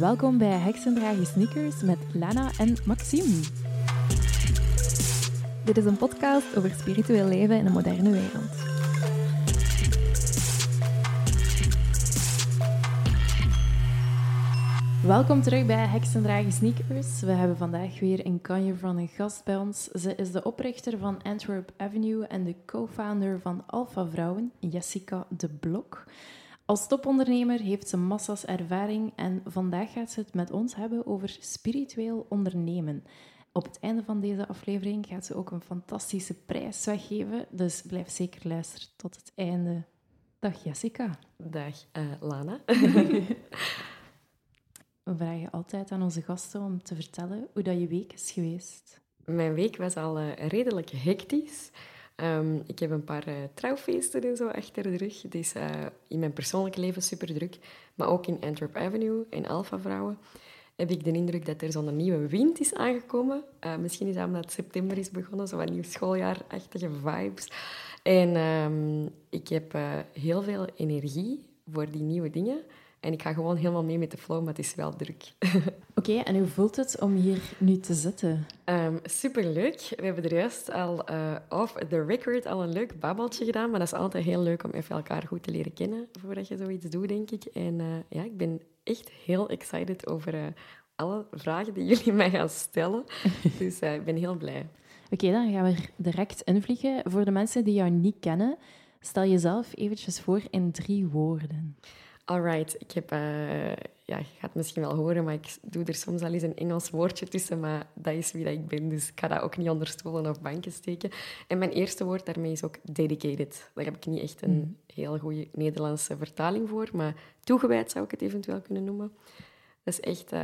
Welkom bij Heksendragen Sneakers met Lana en Maxime. Dit is een podcast over spiritueel leven in een moderne wereld. Welkom terug bij Heksendragen Sneakers. We hebben vandaag weer een kanje van een gast bij ons. Ze is de oprichter van Antwerp Avenue en de co-founder van Alpha Vrouwen, Jessica de Blok. Als topondernemer heeft ze massa's ervaring en vandaag gaat ze het met ons hebben over spiritueel ondernemen. Op het einde van deze aflevering gaat ze ook een fantastische prijs weggeven, dus blijf zeker luisteren tot het einde. Dag Jessica. Dag uh, Lana. We vragen altijd aan onze gasten om te vertellen hoe dat je week is geweest. Mijn week was al uh, redelijk hectisch. Um, ik heb een paar uh, trouwfeesten en zo achter de rug. Het is uh, in mijn persoonlijke leven super druk. Maar ook in Antwerp Avenue, in Alpha Vrouwen, heb ik de indruk dat er zo'n nieuwe wind is aangekomen. Uh, misschien is dat omdat september is begonnen, zo'n nieuw schooljaarachtige vibes. En um, ik heb heel veel energie voor die nieuwe dingen. En ik ga gewoon helemaal mee met de flow, maar het is wel druk. Oké, en hoe voelt het om hier nu te zitten? Um, ehm, superleuk. We hebben er juist al uh, off the record al een leuk babbeltje gedaan. Maar dat is altijd heel leuk om even elkaar goed te leren kennen voordat je zoiets doet, denk ik. En uh, ja, ik ben echt heel excited over uh, alle vragen die jullie mij gaan stellen. dus ik ben heel blij. Oké, dan gaan we direct invliegen. Voor de mensen die jou niet kennen, stel jezelf eventjes voor in drie woorden. Alright, ik heb, uh, ja, je gaat het misschien wel horen, maar ik doe er soms al eens een Engels woordje tussen, maar dat is wie dat ik ben, dus ik ga dat ook niet onder stoelen of banken steken. En mijn eerste woord daarmee is ook dedicated. Daar heb ik niet echt een mm. heel goede Nederlandse vertaling voor, maar toegewijd zou ik het eventueel kunnen noemen. Dat is echt, uh,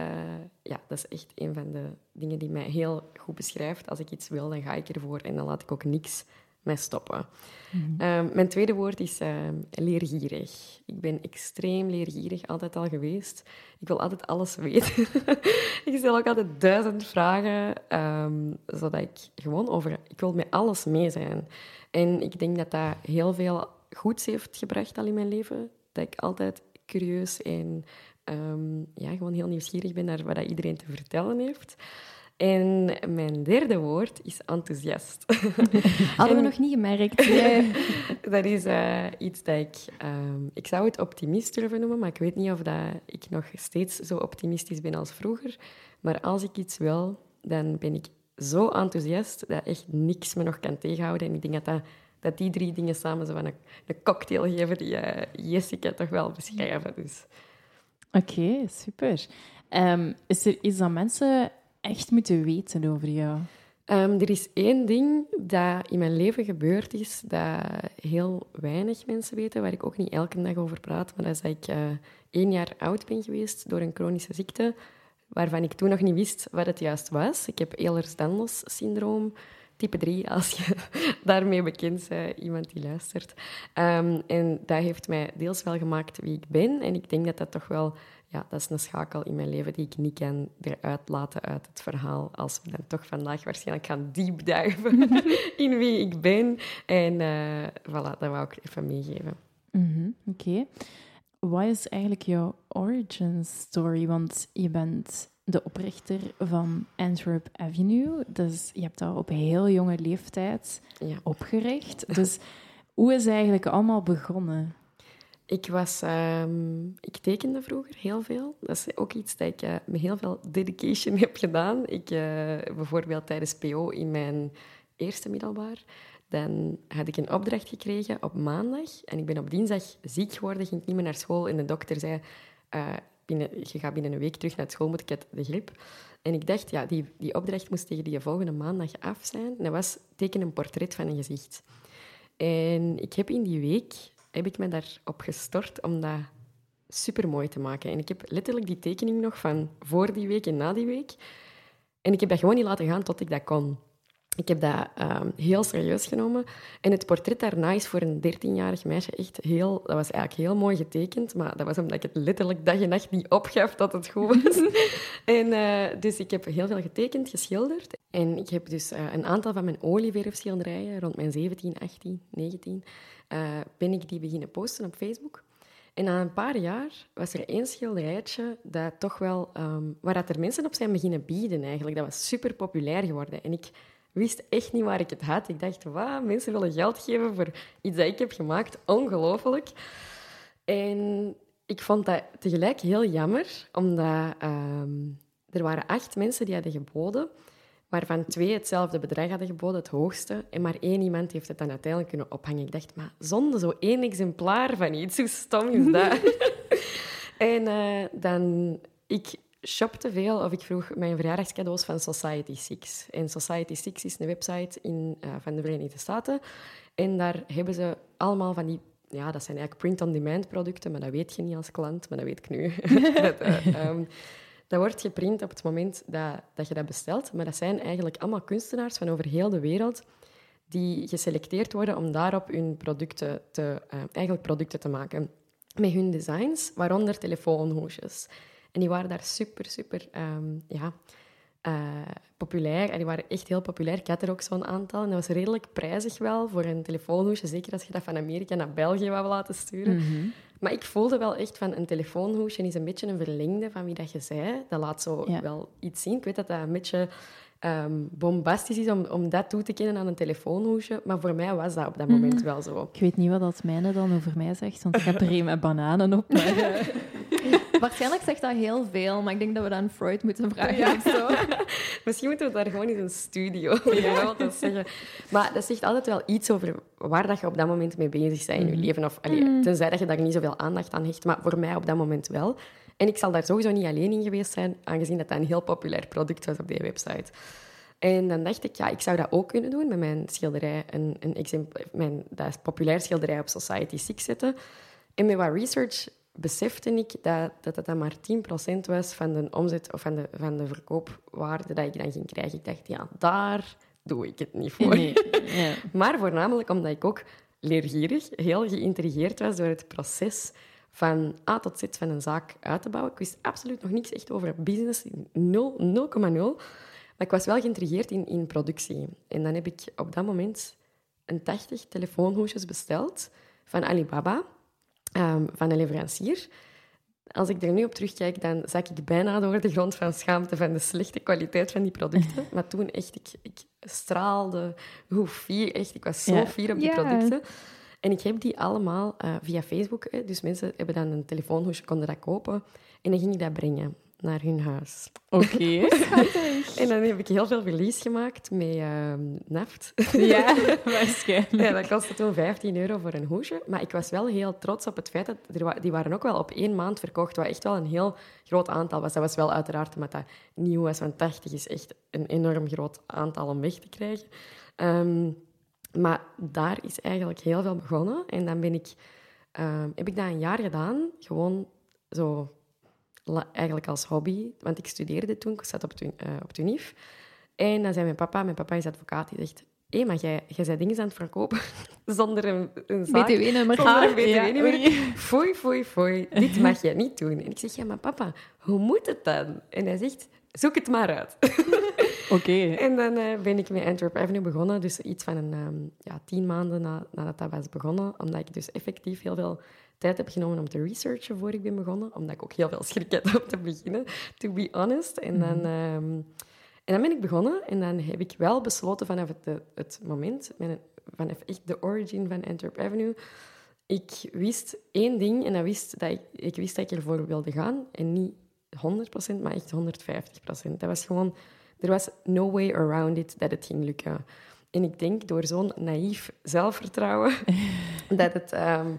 ja, dat is echt een van de dingen die mij heel goed beschrijft. Als ik iets wil, dan ga ik ervoor en dan laat ik ook niks mij stoppen. Mhm. Ehm, mijn tweede woord is uh, leergierig. Ik ben extreem leergierig, altijd al geweest. Ik wil altijd alles weten. ik stel ook altijd duizend vragen, um, zodat ik gewoon over... Ik wil met alles mee zijn. En ik denk dat dat heel veel goeds heeft gebracht al in mijn leven. Dat ik altijd curieus en ja, gewoon heel nieuwsgierig ben naar wat iedereen te vertellen heeft. En mijn derde woord is enthousiast. Hadden we nog niet gemerkt. dat is uh, iets dat ik... Um, ik zou het optimist durven noemen, maar ik weet niet of dat ik nog steeds zo optimistisch ben als vroeger. Maar als ik iets wil, dan ben ik zo enthousiast dat echt niks me nog kan tegenhouden. En ik denk dat, dat, dat die drie dingen samen zo van een, een cocktail geven die uh, Jessica toch wel beschrijven. Dus. Oké, super. Um, is er iets dat mensen echt moeten weten over jou? Um, er is één ding dat in mijn leven gebeurd is, dat heel weinig mensen weten, waar ik ook niet elke dag over praat, maar dat ik uh, één jaar oud ben geweest door een chronische ziekte, waarvan ik toen nog niet wist wat het juist was. Ik heb Ehlers-Danlos syndroom, type 3, als je daarmee bekend bent, iemand die luistert. Um, en dat heeft mij deels wel gemaakt wie ik ben, en ik denk dat dat toch wel ja, dat is een schakel in mijn leven die ik niet kan eruit laten uit het verhaal. Als we dan toch vandaag waarschijnlijk gaan diepduiven in wie ik ben. En uh, voilà, dat wou ik even meegeven. Mm Oké. Wat is eigenlijk jouw origin story? Want je bent de oprichter van Antwerp Avenue. Dus je hebt dat op heel jonge leeftijd ja. opgericht. Dus hoe is het eigenlijk allemaal begonnen? Ik, was, um, ik tekende vroeger heel veel. Dat is ook iets dat ik uh, met heel veel dedication heb gedaan. Ik, uh, bijvoorbeeld tijdens PO in mijn eerste middelbaar, dan had ik een opdracht gekregen op maandag. En ik ben op dinsdag ziek geworden, ging ik niet meer naar school. En de dokter zei, uh, binnen, je gaat binnen een week terug naar school, moet ik het de griep. En ik dacht, ja, die, die opdracht moest tegen die volgende maandag af zijn. En dat was teken een portret van een gezicht. En ik heb in die week heb ik me daarop gestort om dat super mooi te maken. En ik heb letterlijk die tekening nog van voor die week en na die week. En ik heb dat gewoon niet laten gaan tot ik dat kon. Ik heb dat um, heel serieus genomen. En het portret daarna is voor een 13-jarig meisje echt heel... Dat was eigenlijk heel mooi getekend, maar dat was omdat ik het letterlijk dag en nacht niet opgaf dat het goed was. en, uh, dus ik heb heel veel getekend, geschilderd. En ik heb dus uh, een aantal van mijn olieverfschilderijen, rond mijn 17, 18, 19, uh, ben ik die beginnen posten op Facebook. En na een paar jaar was er één schilderijtje dat toch wel, ehm, waar dat er mensen op zijn beginnen bieden eigenlijk. Dat was super populair geworden. En ik wist echt niet waar ik het had. Ik dacht, wat, mensen willen geld geven voor iets dat ik heb gemaakt. Ongelooflijk. En ik vond dat tegelijk heel jammer, omdat ehm, er waren acht mensen die hadden geboden, waarvan twee hetzelfde bedrag hadden geboden, het hoogste, en maar één iemand heeft het dan uiteindelijk kunnen ophangen. Ik dacht, maar zonder zo één exemplaar van iets, hoe stom is dat? en uh, dan, ik shopte veel, of ik vroeg mijn verjaardagscadeaus van Society Six. En Society Six is een website in, uh, van de Verenigde Staten. En daar hebben ze allemaal van die ja, dat zijn eigenlijk print-on-demand producten, maar dat weet je niet als klant, maar dat weet ik nu. dat, uh, um, dat, wordt geprint op het moment dat, dat je dat bestelt, maar dat zijn eigenlijk allemaal kunstenaars van over heel de wereld die geselecteerd worden om daarop hun producten te, uh, eigenlijk producten te maken. Met hun designs, waaronder telefoonhoesjes. En die waren daar super, super um, ja, uh, populair. En die waren echt heel populair. Ik had er ook zo'n aantal. En dat was redelijk prijzig wel voor een telefoonhoesje. Zeker als je dat van Amerika naar België wou laten sturen. -hmm. Maar ik voelde wel echt van een telefoonhoesje is een beetje een verlengde van wie dat je zei. Dat laat zo ja. wel iets zien. Ik weet dat dat een beetje um, bombastisch is om, om dat toe te kennen aan een telefoonhoesje. Maar voor mij was dat op dat moment mm -hmm. wel zo. Ik weet niet wat dat mijne dan over mij zegt, want ik heb er een met bananen op. Maar, Waarschijnlijk zegt dat heel veel, maar ik denk dat we dat aan Freud moeten vragen. Ja. Zo. Misschien moeten we daar gewoon in een studio ja. dat zeggen. Maar dat zegt altijd wel iets over waar dat je op dat moment mee bezig bent in je Mhm. leven. Of, allee, Mm. Tenzij dat je daar niet zoveel aandacht aan hecht. Maar voor mij op dat moment wel. En ik zal daar sowieso niet alleen in geweest zijn, aangezien dat dat een heel populair product was op die website. En dan dacht ik, ja, ik zou dat ook kunnen doen met mijn schilderij, een, een mijn dat populair schilderij op Society 6 zetten. En met wat research besefte ik dat dat, dat dan maar 10% was van de omzet of van de, van de verkoopwaarde dat ik dan ging krijgen. Ik dacht, ja, daar doe ik het niet voor. Nee, ja. Maar voornamelijk omdat ik ook leergierig, heel geïntrigeerd was door het proces van A tot Z van een zaak uit te bouwen. Ik wist absoluut nog niks echt over business, 0, 0,0. Maar ik was wel geïntrigeerd in, in productie. En dan heb ik op dat moment een 80 telefoonhoesjes besteld van Alibaba, ehm, van een leverancier. Als ik er nu op terugkijk, dan zak ik bijna door de grond van schaamte van de slechte kwaliteit van die producten. Maar toen echt, ik, ik straalde hoe fier, echt. Ik was zo Ja. fier op die Ja. producten. En ik heb die allemaal eh, via Facebook. Hè. Dus mensen hebben dan een telefoonhoesje, konden dat kopen. En dan ging ik dat brengen naar hun huis. Oké. En dan heb ik heel veel verlies gemaakt met ehm, naft. Ja, waarschijnlijk. Ja, dat kostte toen 15 euro voor een hoesje. Maar ik was wel heel trots op het feit dat er wa- die waren ook wel op één maand verkocht, wat echt wel een heel groot aantal was. Dat was wel uiteraard omdat dat nieuw was, want 80 is echt een enorm groot aantal om weg te krijgen. Ehm, maar daar is eigenlijk heel veel begonnen. En dan ben ik, ehm, heb ik dat een jaar gedaan, gewoon zo eigenlijk als hobby. Want ik studeerde toen, ik zat op, eh, op TUNIF. En dan zei mijn papa, mijn papa is advocaat, die zegt... Hé, maar jij, jij bent dingen aan het verkopen zonder een, een zaak. BTW-nummer. Zonder een ja, BTW-nummer. oei. Foei, foei, foei. Dit mag je niet doen. En ik zeg, ja, maar papa, hoe moet het dan? En hij zegt, zoek het maar uit. Oké. En dan eh, ben ik met Antwerp Avenue begonnen. Dus iets van een, ehm, ja, tien maanden na, nadat dat was begonnen. Omdat ik dus effectief heel veel tijd heb genomen om te researchen voor ik ben begonnen. Omdat ik ook heel veel schrik had om te beginnen, to be honest. En dan, ehm, en dan ben ik begonnen. En dan heb ik wel besloten vanaf het, het moment, vanaf echt de origin van Antwerp Avenue... Ik wist één ding en dat wist dat ik, ik wist dat ik ervoor wilde gaan. En niet 100%, maar echt 150%. Dat was gewoon... Er was no way around it dat het ging lukken. En ik denk door zo'n naïef zelfvertrouwen dat het ehm,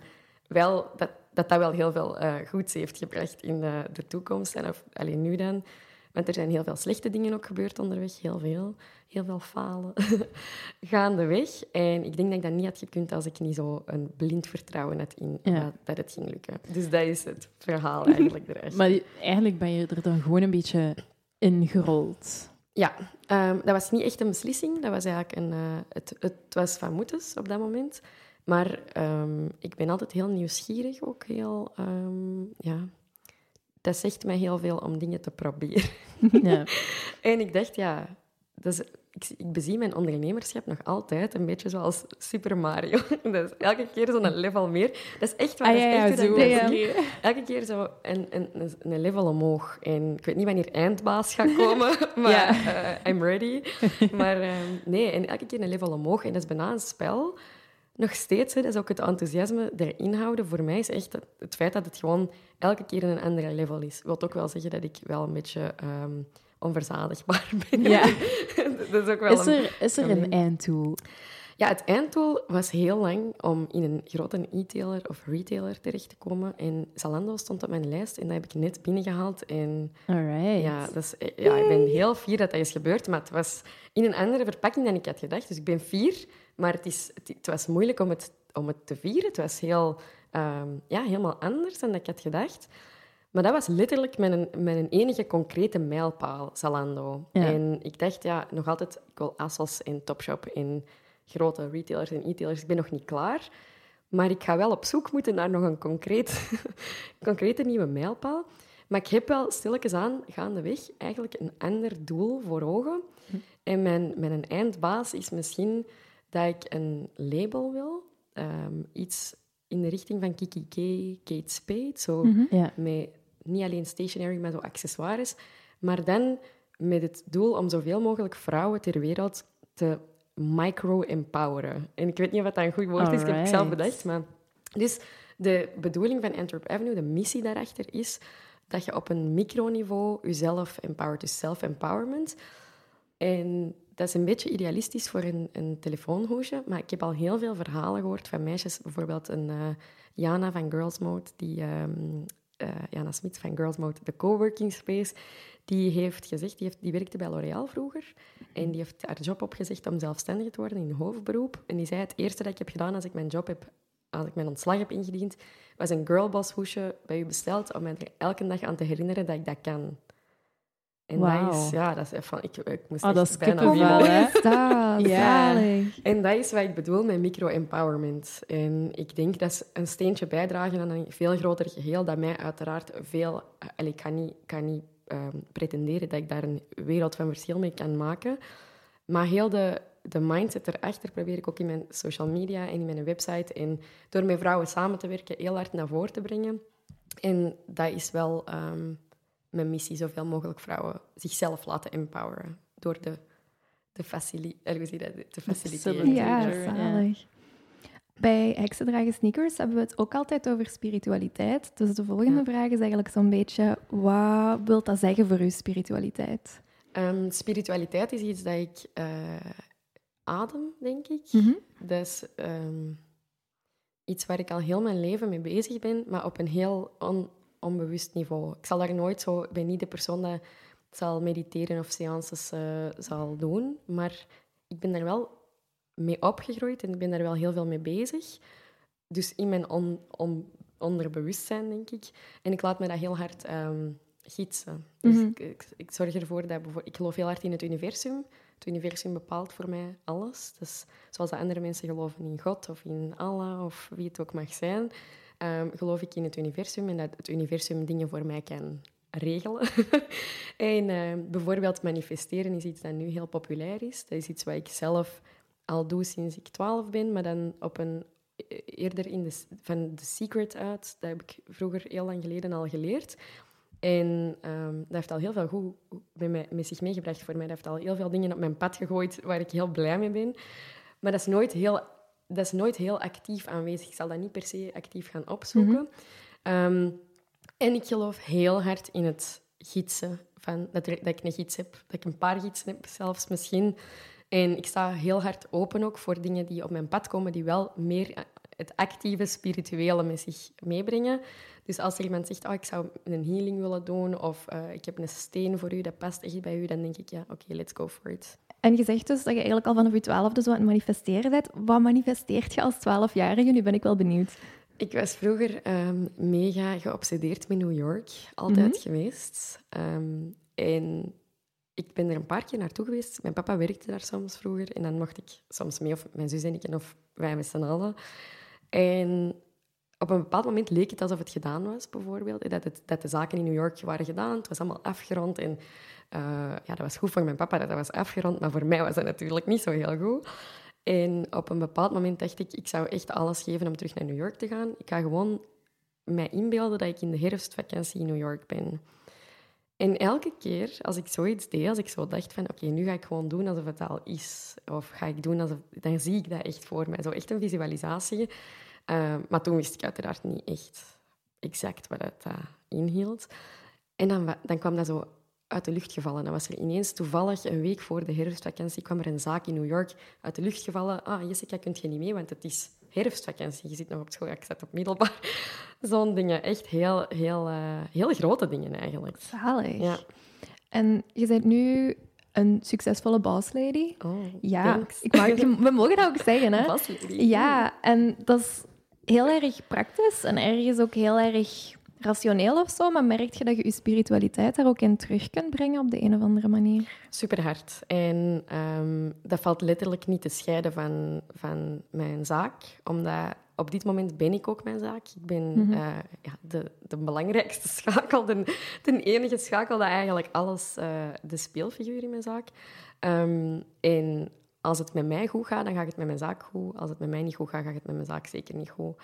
wel, dat, dat dat wel heel veel eh, goeds heeft gebracht in de, de toekomst. En of, alleen nu dan. Want er zijn heel veel slechte dingen ook gebeurd onderweg. Heel veel. Heel veel falen. Gaandeweg. En ik denk dat ik dat niet had gekund als ik niet zo een blind vertrouwen had in Ja. dat, dat het ging lukken. Dus dat is het verhaal eigenlijk erachter. Maar eigenlijk ben je er dan gewoon een beetje ingerold. Ja, ehm, dat was niet echt een beslissing. Dat was eigenlijk een... eh, het, het was van moeders op dat moment. Maar ehm, ik ben altijd heel nieuwsgierig ook. Heel, ehm, ja, dat zegt mij heel veel om dingen te proberen. Ja. En ik dacht, ja... Dat is, ik, ik bezie mijn ondernemerschap nog altijd een beetje zoals Super Mario. is elke keer zo'n level meer. Dat is echt waar. Ah, ja, echt ja, zo. Elke keer zo een, een, een- level omhoog. En ik weet niet wanneer eindbaas gaat komen, maar eh, I'm ready. Maar ehm, nee, en elke keer een level omhoog. En dat is bijna een spel. Nog steeds, hè, dat is ook het enthousiasme erin houden. Voor mij is echt het, het feit dat het gewoon elke keer een andere level is. Wil ook wel zeggen dat ik wel een beetje ehm, onverzadigbaar ben. Ja. dat is ook wel Is een... er, is er een einddoel? Ja, het einddoel was heel lang om in een grote e-tailer of retailer terecht te komen. En Zalando stond op mijn lijst en dat heb ik net binnengehaald. En Alright. ja, eh, ja, ik ben heel fier dat dat is gebeurd, maar het was in een andere verpakking dan ik had gedacht. Dus ik ben fier, maar het, is, het, het was moeilijk om het, om het te vieren. Het was heel, ehm, ja, helemaal anders dan ik had gedacht. Maar dat was letterlijk mijn, mijn enige concrete mijlpaal, Zalando. Ja. En ik dacht, ja, nog altijd, ik wil ASOS en Topshop en grote retailers en e-tailers. Ik ben nog niet klaar. Maar ik ga wel op zoek moeten naar nog een concreet, concrete nieuwe mijlpaal. Maar ik heb wel stilletjes aan, gaandeweg, eigenlijk een ander doel voor ogen. En mijn, mijn eindbaas is misschien dat ik een label wil. Ehm, iets in de richting van Kiki K, Kate Spade. Zo Ja. met niet alleen stationery, maar zo accessoires. Maar dan met het doel om zoveel mogelijk vrouwen ter wereld te micro-empoweren. En ik weet niet of dat een goed woord is, ik heb het zelf bedacht. Maar... Dus de bedoeling van Antwerp Avenue, de missie daarachter, is dat je op een microniveau jezelf empowert, dus self-empowerment. En dat is een beetje idealistisch voor een, een telefoonhoesje, maar ik heb al heel veel verhalen gehoord van meisjes, bijvoorbeeld een eh, Jana van Girls Mode, die, ehm, eh, Jana Smit van Girls Mode, de coworking space, die heeft gezegd, die, heeft, die werkte bij L'Oréal vroeger, en die heeft haar job opgezegd om zelfstandig te worden in hoofdberoep. En die zei, het eerste dat ik heb gedaan als ik mijn job heb, als ik mijn ontslag heb ingediend, was een girlboss hoesje bij u besteld om mij er elke dag aan te herinneren dat ik dat kan. En dat is, ja, dat is even, ik, ik moest Oh, echt dat is bijna dat? Ja. En dat is wat ik bedoel met micro-empowerment. En ik denk dat is een steentje bijdragen aan een veel groter geheel, dat mij uiteraard veel... allee, ik kan niet, kan niet ehm, pretenderen dat ik daar een wereld van verschil mee kan maken. Maar heel de, de mindset erachter probeer ik ook in mijn social media en in mijn website en door met vrouwen samen te werken heel hard naar voren te brengen. En dat is wel ehm, mijn missie, zoveel mogelijk vrouwen zichzelf laten empoweren door de, de, facili de faciliteren. Ja, zalig. Bij Heksendragen Sneakers hebben we het ook altijd over spiritualiteit. Dus de volgende Ja. vraag is eigenlijk zo'n beetje... Wat wil dat zeggen voor u, spiritualiteit? Ehm, spiritualiteit is iets dat ik eh, adem, denk ik. Dat is ehm, iets waar ik al heel mijn leven mee bezig ben, maar op een heel on- onbewust niveau. Ik zal daar nooit zo... Ik ben niet de persoon dat zal mediteren of seances eh, zal doen, maar ik ben daar wel mee opgegroeid en ik ben daar wel heel veel mee bezig. Dus in mijn on, on- onderbewustzijn, denk ik. En ik laat me dat heel hard ehm, gidsen. Dus Mhm. ik, ik, ik zorg ervoor dat... Ik geloof heel hard in het universum. Het universum bepaalt voor mij alles. Dus zoals de andere mensen geloven in God of in Allah of wie het ook mag zijn, ehm, geloof ik in het universum en dat het universum dingen voor mij kan regelen. en ehm, bijvoorbeeld manifesteren is iets dat nu heel populair is. Dat is iets wat ik zelf al doe sinds ik twaalf ben, maar dan op een e- eerder in de, van The Secret uit. Dat heb ik vroeger heel lang geleden al geleerd. En ehm, dat heeft al heel veel goed met, mij, met zich meegebracht voor mij. Dat heeft al heel veel dingen op mijn pad gegooid waar ik heel blij mee ben. Maar dat is nooit heel, dat is nooit heel actief aanwezig. Ik zal dat niet per se actief gaan opzoeken. Ehm, en ik geloof heel hard in het gidsen. Van, dat, er- dat ik een gids heb, dat ik een paar gidsen heb zelfs misschien. En ik sta heel hard open ook voor dingen die op mijn pad komen, die wel meer het actieve, spirituele met zich meebrengen. Dus als er iemand zegt, oh, ik zou een healing willen doen, of eh, ik heb een steen voor u, dat past echt bij u, dan denk ik, ja, oké, let's go for it. En je zegt dus dat je eigenlijk al vanaf je twaalfde zo aan het manifesteren bent. Wat manifesteert je als twaalfjarige? Nu ben ik wel benieuwd. Ik was vroeger ehm, mega geobsedeerd met New York, altijd geweest. Ehm, en ik ben er een paar keer naartoe geweest. Mijn papa werkte daar soms vroeger en dan mocht ik soms mee, of mijn zus en ik, en of wij met z'n allen. En op een bepaald moment leek het alsof het gedaan was, bijvoorbeeld. Dat, het, dat de zaken in New York waren gedaan. Het was allemaal afgerond. En uh, ja, dat was goed voor mijn papa dat dat was afgerond. Maar voor mij was dat natuurlijk niet zo heel goed. En op een bepaald moment dacht ik, ik zou echt alles geven om terug naar New York te gaan. Ik ga gewoon mij inbeelden dat ik in de herfstvakantie in New York ben. En elke keer als ik zoiets deed, als ik zo dacht van oké, nu ga ik gewoon doen alsof het al is. Of ga ik doen alsof... Dan zie ik dat echt voor mij. Zo echt een visualisatie. Uh, maar toen wist ik uiteraard niet echt exact wat het uh, inhield. En dan, dan kwam dat zo uit de lucht gevallen. Dan was er ineens toevallig een week voor de herfstvakantie kwam er een zaak in New York uit de lucht gevallen. Ah, Jessica, kunt je niet mee, want het is herfstvakantie. Je zit nog op school, ik zat op middelbaar. Zo'n dingen. Echt heel, heel, uh, heel grote dingen eigenlijk. Zalig. Ja. En je bent nu een succesvolle bosslady. Oh, ja, thanks. ik mag, we mogen dat ook zeggen, hè? Ja, en dat is heel erg praktisch en ergens ook heel erg rationeel of zo, maar merk je dat je je spiritualiteit daar ook in terug kunt brengen op de een of andere manier? Super hard. En um, dat valt letterlijk niet te scheiden van, van mijn zaak, omdat op dit moment ben ik ook mijn zaak. Ik ben mm -hmm. uh, ja, de, de belangrijkste schakel, de, de enige schakel dat eigenlijk alles, uh, de speelfiguur in mijn zaak. Um, en als het met mij goed gaat, dan gaat het met mijn zaak goed. Als het met mij niet goed gaat, gaat het met mijn zaak zeker niet goed.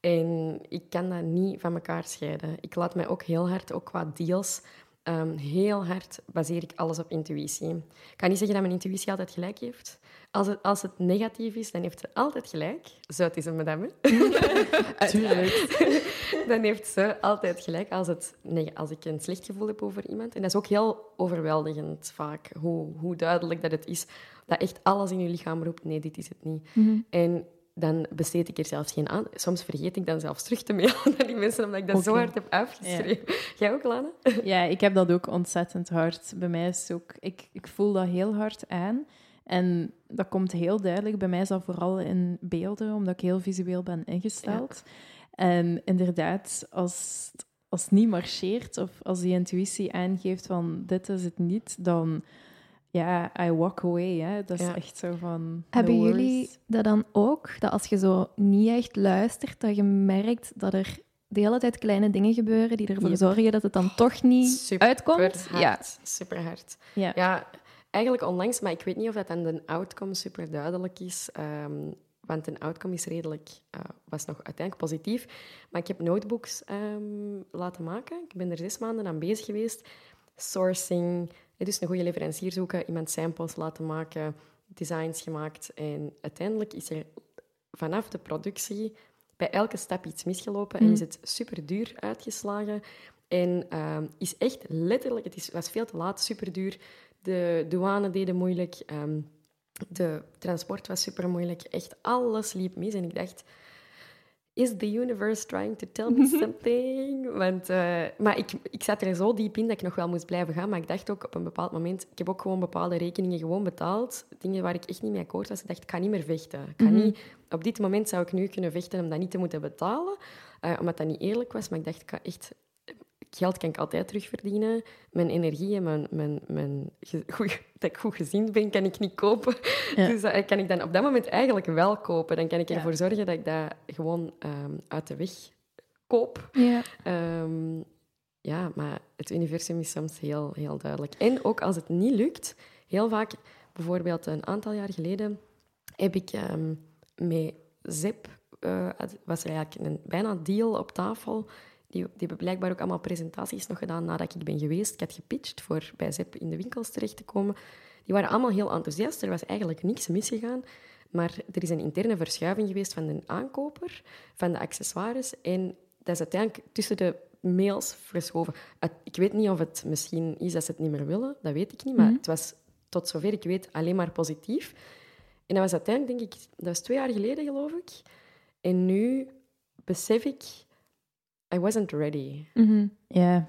En ik kan dat niet van elkaar scheiden. Ik laat mij ook heel hard, ook qua deals, um, heel hard baseer ik alles op intuïtie. Ik kan niet zeggen dat mijn intuïtie altijd gelijk heeft. Als het, als het negatief is, dan heeft ze altijd gelijk. Zo, het is een madame. Tuurlijk. dan heeft ze altijd gelijk als, het, nee, als ik een slecht gevoel heb over iemand. En dat is ook heel overweldigend vaak, hoe, hoe duidelijk dat het is. Dat echt alles in je lichaam roept, nee, dit is het niet. Mm -hmm. En dan besteed ik er zelfs geen aan. Soms vergeet ik dan zelfs terug te mailen naar die mensen, omdat ik dat okay. zo hard heb uitgeschreven. Ja. Jij ook, Lana? Ja, ik heb dat ook ontzettend hard. Bij mij is ook... Ik, ik voel dat heel hard aan. En dat komt heel duidelijk. Bij mij is dat vooral in beelden, omdat ik heel visueel ben ingesteld. Ja. En inderdaad, als, als het niet marcheert, of als die intuïtie aangeeft van dit is het niet, dan ja, I walk away. Hè. Dat is Ja. echt zo van. Hebben no jullie dat dan ook? Dat als je zo niet echt luistert, dat je merkt dat er de hele tijd kleine dingen gebeuren die ervoor Yep. zorgen dat het dan toch niet Super uitkomt? hard. Ja. Super hard. Ja. Ja, eigenlijk onlangs, maar ik weet niet of dat dan de outcome super duidelijk is. ehm, want een outcome is redelijk, eh, was nog uiteindelijk positief. Maar ik heb notebooks ehm, laten maken. Ik ben er zes maanden aan bezig geweest. Sourcing, dus een goede leverancier zoeken, iemand samples laten maken, designs gemaakt. En uiteindelijk is er vanaf de productie bij elke stap iets misgelopen en Mm. is het super duur uitgeslagen. En ehm, is echt letterlijk, het is, was veel te laat, super duur. De douane deden moeilijk. ehm, de transport was super moeilijk. Echt alles liep mis. En ik dacht, is the universe trying to tell me something? Want, eh, maar ik, ik zat er zo diep in dat ik nog wel moest blijven gaan. Maar ik dacht ook op een bepaald moment... Ik heb ook gewoon bepaalde rekeningen gewoon betaald. Dingen waar ik echt niet mee akkoord was. Ik dacht, ik kan niet meer vechten. Ik Mhm. niet, op dit moment zou ik nu kunnen vechten om dat niet te moeten betalen. eh, omdat dat niet eerlijk was. Maar ik dacht, ik kan echt... Geld kan ik altijd terugverdienen. Mijn energie en mijn, mijn, mijn goeie- dat ik goed gezien ben, kan ik niet kopen. Ja. Dus dat kan ik dan op dat moment eigenlijk wel kopen. Dan kan ik Ja. ervoor zorgen dat ik dat gewoon ehm, uit de weg koop. Ja. Ehm, ja, maar het universum is soms heel, heel duidelijk. En ook als het niet lukt, heel vaak, bijvoorbeeld een aantal jaar geleden, heb ik ehm, met Zep, eh, het was er eigenlijk een bijna deal op tafel. Die, die hebben blijkbaar ook allemaal presentaties nog gedaan nadat ik ben geweest. Ik had gepitcht voor bij Zep in de winkels terecht te komen. Die waren allemaal heel enthousiast. Er was eigenlijk niks misgegaan. Maar er is een interne verschuiving geweest van de aankoper, van de accessoires. En dat is uiteindelijk tussen de mails verschoven. Ik weet niet of het misschien is dat ze het niet meer willen. Dat weet ik niet. Maar Mhm. het was tot zover ik weet alleen maar positief. En dat was uiteindelijk, denk ik, dat was twee jaar geleden, geloof ik. En nu besef ik, I wasn't ready. Mhm. Ja,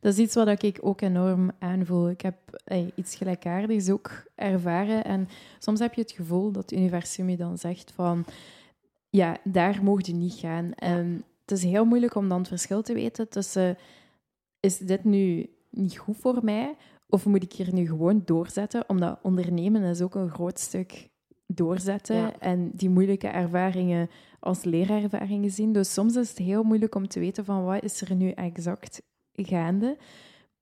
dat is iets wat ik ook enorm aanvoel. Ik heb eh, iets gelijkaardigs ook ervaren. En soms heb je het gevoel dat het universum je dan zegt van... Ja, daar mocht je niet gaan. En het is heel moeilijk om dan het verschil te weten tussen... Is dit nu niet goed voor mij? Of moet ik hier nu gewoon doorzetten? Omdat ondernemen is ook een groot stuk doorzetten. Ja. En die moeilijke ervaringen als leerervaring gezien. Dus soms is het heel moeilijk om te weten van wat is er nu exact gaande.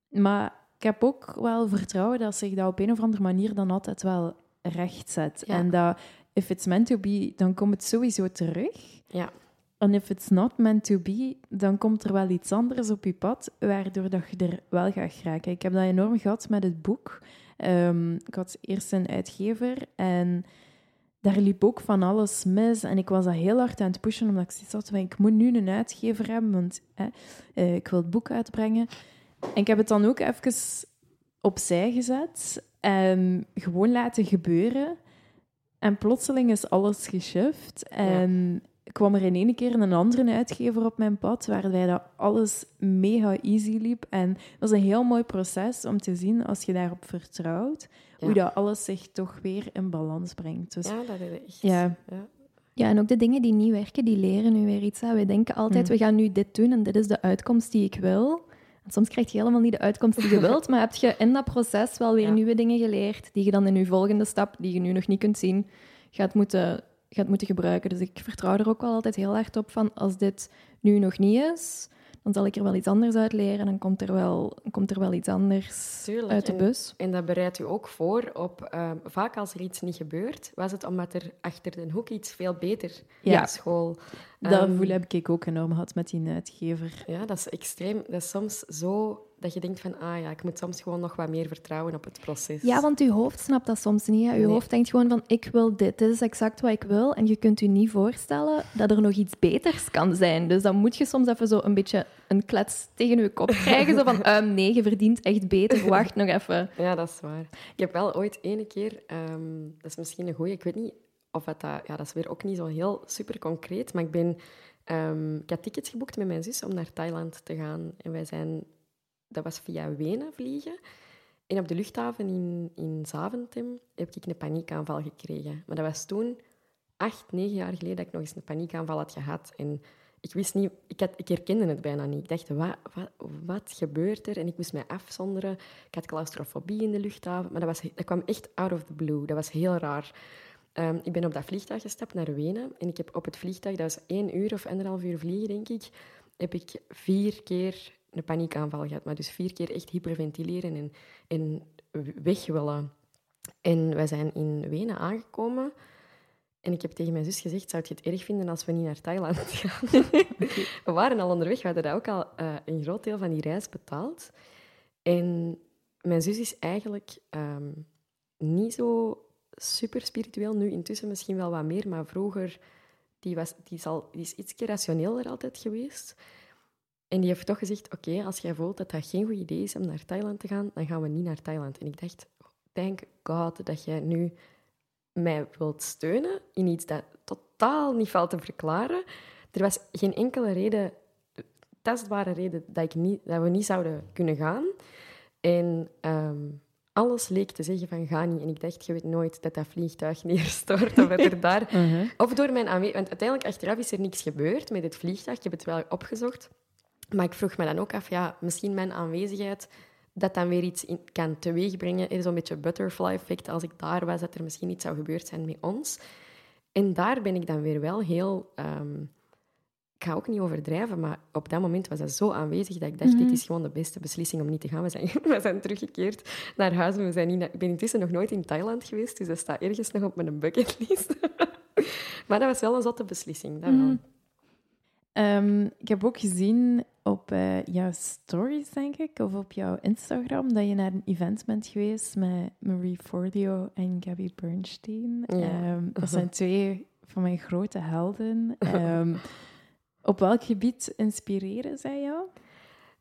Maar ik heb ook wel vertrouwen dat zich dat op een of andere manier dan altijd wel recht zet. Ja. En dat if it's meant to be, dan komt het sowieso terug. Ja. En if it's not meant to be, dan komt er wel iets anders op je pad, waardoor dat je er wel gaat geraken. Ik heb dat enorm gehad met het boek. Ehm, ik had eerst een uitgever en daar liep ook van alles mis. En ik was dat heel hard aan het pushen, omdat ik zoiets had van, ik moet nu een uitgever hebben, want hè, eh, ik wil het boek uitbrengen. En ik heb het dan ook even opzij gezet en gewoon laten gebeuren. En plotseling is alles geshift. En kwam er in één keer een andere uitgever op mijn pad, waarbij dat alles mega easy liep. En dat was een heel mooi proces om te zien, als je daarop vertrouwt, hoe dat alles zich toch weer in balans brengt. Dus Ja, dat is echt... ja, Ja. Ja, en ook de dingen die niet werken, die leren nu weer iets. Hè. Wij denken altijd, Mm. we gaan nu dit doen en dit is de uitkomst die ik wil. En soms krijg je helemaal niet de uitkomst die je wilt, maar heb je in dat proces wel weer Ja. nieuwe dingen geleerd, die je dan in je volgende stap, die je nu nog niet kunt zien, gaat moeten, gaat moeten gebruiken. Dus ik vertrouw er ook wel altijd heel hard op van, als dit nu nog niet is, dan zal ik er wel iets anders uit leren. Dan komt er wel, komt er wel iets anders Tuurlijk, uit de en- bus. En dat bereidt u ook voor op... ehm, vaak als er iets niet gebeurt, was het omdat er achter de hoek iets veel beter Ja. op school... dat ehm, gevoel heb ik ook enorm gehad met die uitgever. Ja, dat is extreem. Dat is soms zo dat je denkt van... Ah ja, ik moet soms gewoon nog wat meer vertrouwen op het proces. Ja, want je hoofd snapt dat soms niet. Hè. Je Nee. hoofd denkt gewoon van, ik wil dit. Dit is exact wat ik wil. En je kunt je niet voorstellen dat er nog iets beters kan zijn. Dus dan moet je soms even zo een beetje een klets tegen je kop krijgen. Zo van, ehm, nee, je verdient echt beter. Wacht nog even. Ja, dat is waar. Ik heb wel ooit ene keer, ehm, dat is misschien een goeie, ik weet niet of dat, dat, ja, dat is weer ook niet zo heel super concreet, maar ik ben, ehm, ik had tickets geboekt met mijn zus om naar Thailand te gaan. En wij zijn, dat was via Wenen vliegen. En op de luchthaven in, in Zaventem heb ik een paniekaanval gekregen. Maar dat was toen acht, negen jaar geleden dat ik nog eens een paniekaanval had gehad. En ik wist niet, ik, herkende het bijna niet. Ik dacht, wat, wat, wat gebeurt er? En ik moest mij afzonderen. Ik had claustrofobie in de luchthaven. Maar dat, was, dat kwam echt out of the blue. Dat was heel raar. Ehm, ik ben op dat vliegtuig gestapt naar Wenen. En ik heb op het vliegtuig, dat was één uur of anderhalf uur vliegen, denk ik, heb ik vier keer een paniekaanval gehad. Maar dus vier keer echt hyperventileren en, en weg willen. En wij zijn in Wenen aangekomen. En ik heb tegen mijn zus gezegd, zou je het erg vinden als we niet naar Thailand gaan? We waren al onderweg, we hadden dat ook al eh, een groot deel van die reis betaald. En mijn zus is eigenlijk ehm, niet zo super spiritueel, nu intussen misschien wel wat meer, maar vroeger, die, was, die, is, al, die is iets rationeler altijd geweest. En die heeft toch gezegd, oké, als jij voelt dat dat geen goed idee is om naar Thailand te gaan, dan gaan we niet naar Thailand. En ik dacht, thank God dat jij nu mij wilt steunen in iets dat totaal niet valt te verklaren. Er was geen enkele reden, tastbare reden, dat, ik niet, dat we niet zouden kunnen gaan. En ehm, alles leek te zeggen van ga niet. En ik dacht, je weet nooit dat dat vliegtuig neerstort of dat er daar... Of door mijn aanwezigheid... Want uiteindelijk, achteraf is er niks gebeurd met het vliegtuig. Ik heb het wel opgezocht. Maar ik vroeg me dan ook af, ja, misschien mijn aanwezigheid dat dan weer iets in, kan teweegbrengen. Er is zo'n beetje butterfly-effect. Als ik daar was, dat er misschien iets zou gebeurd zijn met ons. En daar ben ik dan weer wel heel... ehm, ik ga ook niet overdrijven, maar op dat moment was dat zo aanwezig dat ik dacht, dit is gewoon de beste beslissing om niet te gaan. We zijn, we zijn teruggekeerd naar huis. en We zijn niet ik ben intussen nog nooit in Thailand geweest, dus dat staat ergens nog op mijn bucketlist. maar dat was wel een zotte beslissing, dat wel. Ehm, ik heb ook gezien op eh, jouw stories, denk ik, of op jouw Instagram, dat je naar een event bent geweest met Marie Forleo en Gabby Bernstein. Ja. Ehm, dat zijn twee van mijn grote helden. Ehm, op welk gebied inspireren zij jou?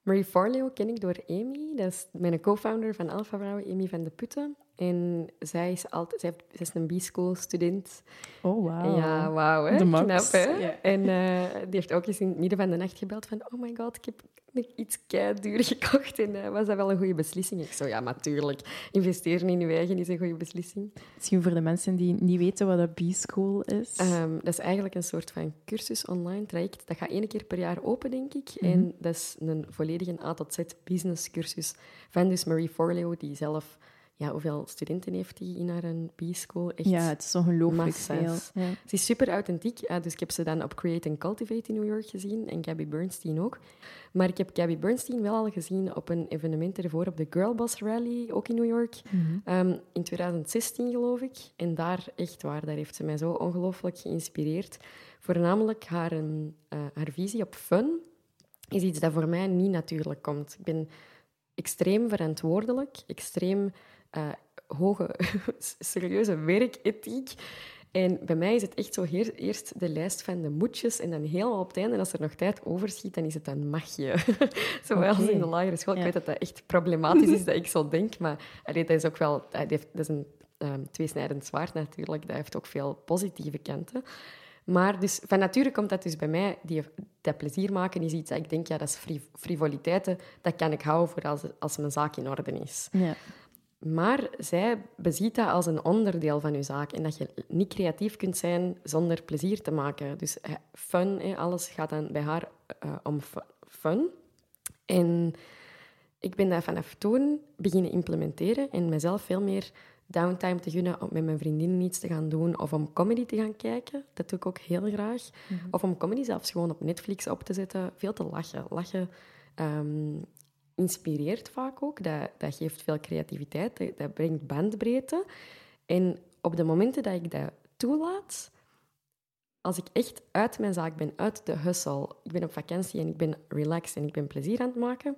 Marie Forleo ken ik door Amy. Dat is mijn co-founder van Alpha Vrouwen, Amy van de Putten. En zij is, altijd, zij is een B-school-student. Oh, wauw. Ja, wauw, hè? De max, Knap, hè? En eh, die heeft ook eens in het midden van de nacht gebeld van... Oh my god, ik heb iets duur gekocht. En eh, was dat wel een goede beslissing? Ik zo, ja, natuurlijk. Investeren in je eigen is een goede beslissing. Misschien voor de mensen die niet weten wat een B-school is. Ehm, dat is eigenlijk een soort van cursus online traject. Dat gaat één keer per jaar open, denk ik. En dat is een volledige A tot Z business cursus van dus Marie Forleo, die zelf ja, hoeveel studenten heeft hij in haar B-school? Echt ja, het is ongelooflijk veel. Ja. Ze is super authentiek. Dus ik heb ze dan op Create and Cultivate in New York gezien. En Gabby Bernstein ook. Maar ik heb Gabby Bernstein wel al gezien op een evenement ervoor, op de Girlboss Rally, ook in New York. Mhm. Ehm, in 2016, geloof ik. En daar, echt waar, daar heeft ze mij zo ongelooflijk geïnspireerd. Voornamelijk haar, een, eh, haar visie op fun is iets dat voor mij niet natuurlijk komt. Ik ben extreem verantwoordelijk, extreem eh, hoge, serieuze werkethiek. En bij mij is het echt zo heer- eerst de lijst van de moedjes en dan helemaal op het einde, en als er nog tijd overschiet, dan is het een magje. Zoals Oké. in de lagere school. Ja. Ik weet dat dat echt problematisch is dat ik zo denk, maar allee, dat is ook wel... Dat, heeft, dat is een um, tweesnijdend zwaard natuurlijk. Dat heeft ook veel positieve kanten. Maar dus, van nature komt dat dus bij mij, die, dat plezier maken is iets dat ik denk, ja, dat is fri- frivoliteiten, dat kan ik houden voor als, als mijn zaak in orde is. Ja. Maar zij beziet dat als een onderdeel van je zaak en dat je niet creatief kunt zijn zonder plezier te maken. Dus fun, alles gaat dan bij haar eh, om fu- fun. En ik ben dat vanaf toen beginnen implementeren en mezelf veel meer downtime te gunnen om met mijn vriendinnen iets te gaan doen of om comedy te gaan kijken. Dat doe ik ook heel graag. Of om comedy zelfs gewoon op Netflix op te zetten. Veel te lachen. Lachen ehm, inspireert vaak ook. Dat, dat geeft veel creativiteit. Dat, dat brengt bandbreedte. En op de momenten dat ik dat toelaat, als ik echt uit mijn zaak ben, uit de hustle, ik ben op vakantie en ik ben relaxed en ik ben plezier aan het maken,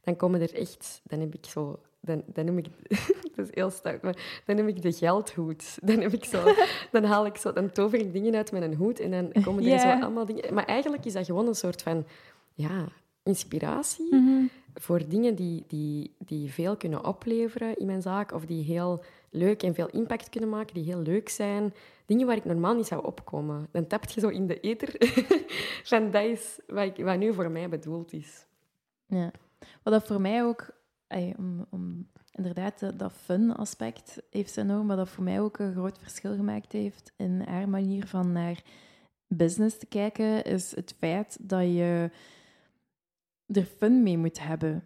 dan komen er echt, dan heb ik zo, dan, dan noem ik, dat is heel stout, maar dan noem ik de geldhoed. Dan heb ik zo, dan haal ik zo, dan tover ik dingen uit mijn hoed en dan komen er zo allemaal dingen. Maar eigenlijk is dat gewoon een soort van, ja, inspiratie Mhm. Voor dingen die, die, die veel kunnen opleveren in mijn zaak of die heel leuk en veel impact kunnen maken, die heel leuk zijn. Dingen waar ik normaal niet zou opkomen. Dan tapt je zo in de ether van dat is wat, wat nu voor mij bedoeld is. Ja. Wat dat voor mij ook, om, om inderdaad dat, dat fun-aspect heeft ze enorm, wat dat voor mij ook een groot verschil gemaakt heeft in haar manier van naar business te kijken, is het feit dat je er fun mee moet hebben.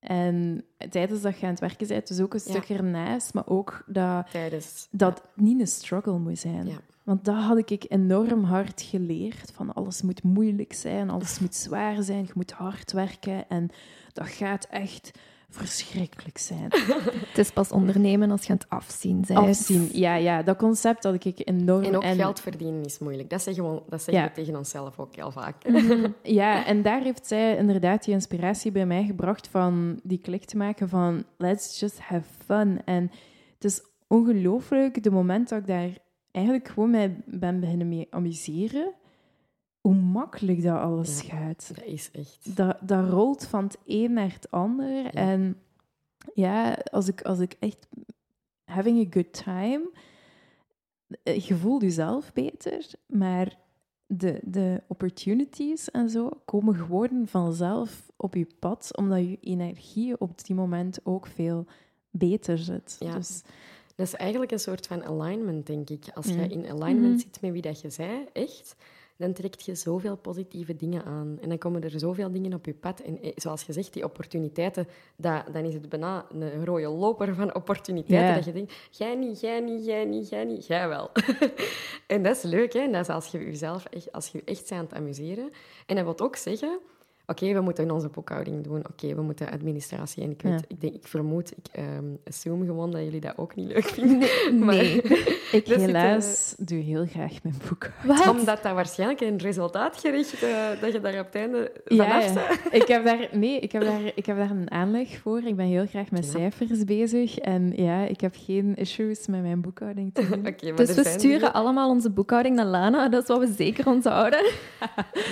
En tijdens dat je aan het werken bent, dus ook een Ja. stuk ernaast, maar ook dat Tijdens... dat het niet een struggle moet zijn. Ja. Want dat had ik enorm hard geleerd. Van alles moet moeilijk zijn, alles moet zwaar zijn, je moet hard werken. En dat gaat echt verschrikkelijk zijn. Het is pas ondernemen als je aan het afzien bent. Afzien, ja, ja, dat concept had ik enorm... En ook geld verdienen is moeilijk. Dat zeggen we, dat zeggen Ja. we tegen onszelf ook heel vaak. Ja, en daar heeft zij inderdaad die inspiratie bij mij gebracht van die klik te maken van let's just have fun. En het is ongelooflijk de moment dat ik daar eigenlijk gewoon mee ben beginnen mee amuseren, hoe makkelijk dat alles Ja. gaat. Dat is echt... Dat, dat rolt van het een naar het ander. En ja, als ik, als ik echt having a good time, eh, je voelt jezelf beter, maar de, de opportunities en zo komen gewoon vanzelf op je pad, omdat je energie op die moment ook veel beter zit. Ja. Dus Dat is eigenlijk een soort van alignment, denk ik. Als je Mm. in alignment Mhm. zit met wie dat je zei, echt, dan trekt je zoveel positieve dingen aan. En dan komen er zoveel dingen op je pad. En eh, zoals je zegt, die opportuniteiten, dat, dan is het bijna een rode loper van opportuniteiten. Ja. Dat je denkt, jij niet, jij niet, jij niet, jij niet, jij wel. en dat is leuk, hè? En dat is als je jezelf echt, als je je echt bent aan het amuseren. En dat wil ook zeggen... Oké, we moeten onze boekhouding doen. Oké, we moeten administratie. En ik, weet, Ja. ik, denk, ik vermoed, ik ehm, assume gewoon dat jullie dat ook niet leuk vinden. Maar- nee, ik zit, eh, helaas doe heel graag mijn boek. Omdat dat waarschijnlijk een resultaatgericht, eh dat je daar op het einde vanaf ja. bent. ik heb daar, nee, ik heb, daar, ik heb daar een aanleg voor. Ik ben heel graag met cijfers bezig. En ja, ik heb geen issues met mijn boekhouding te doen. Maar Dus we sturen allemaal onze boekhouding naar Lana. Dat is wat we zeker onthouden.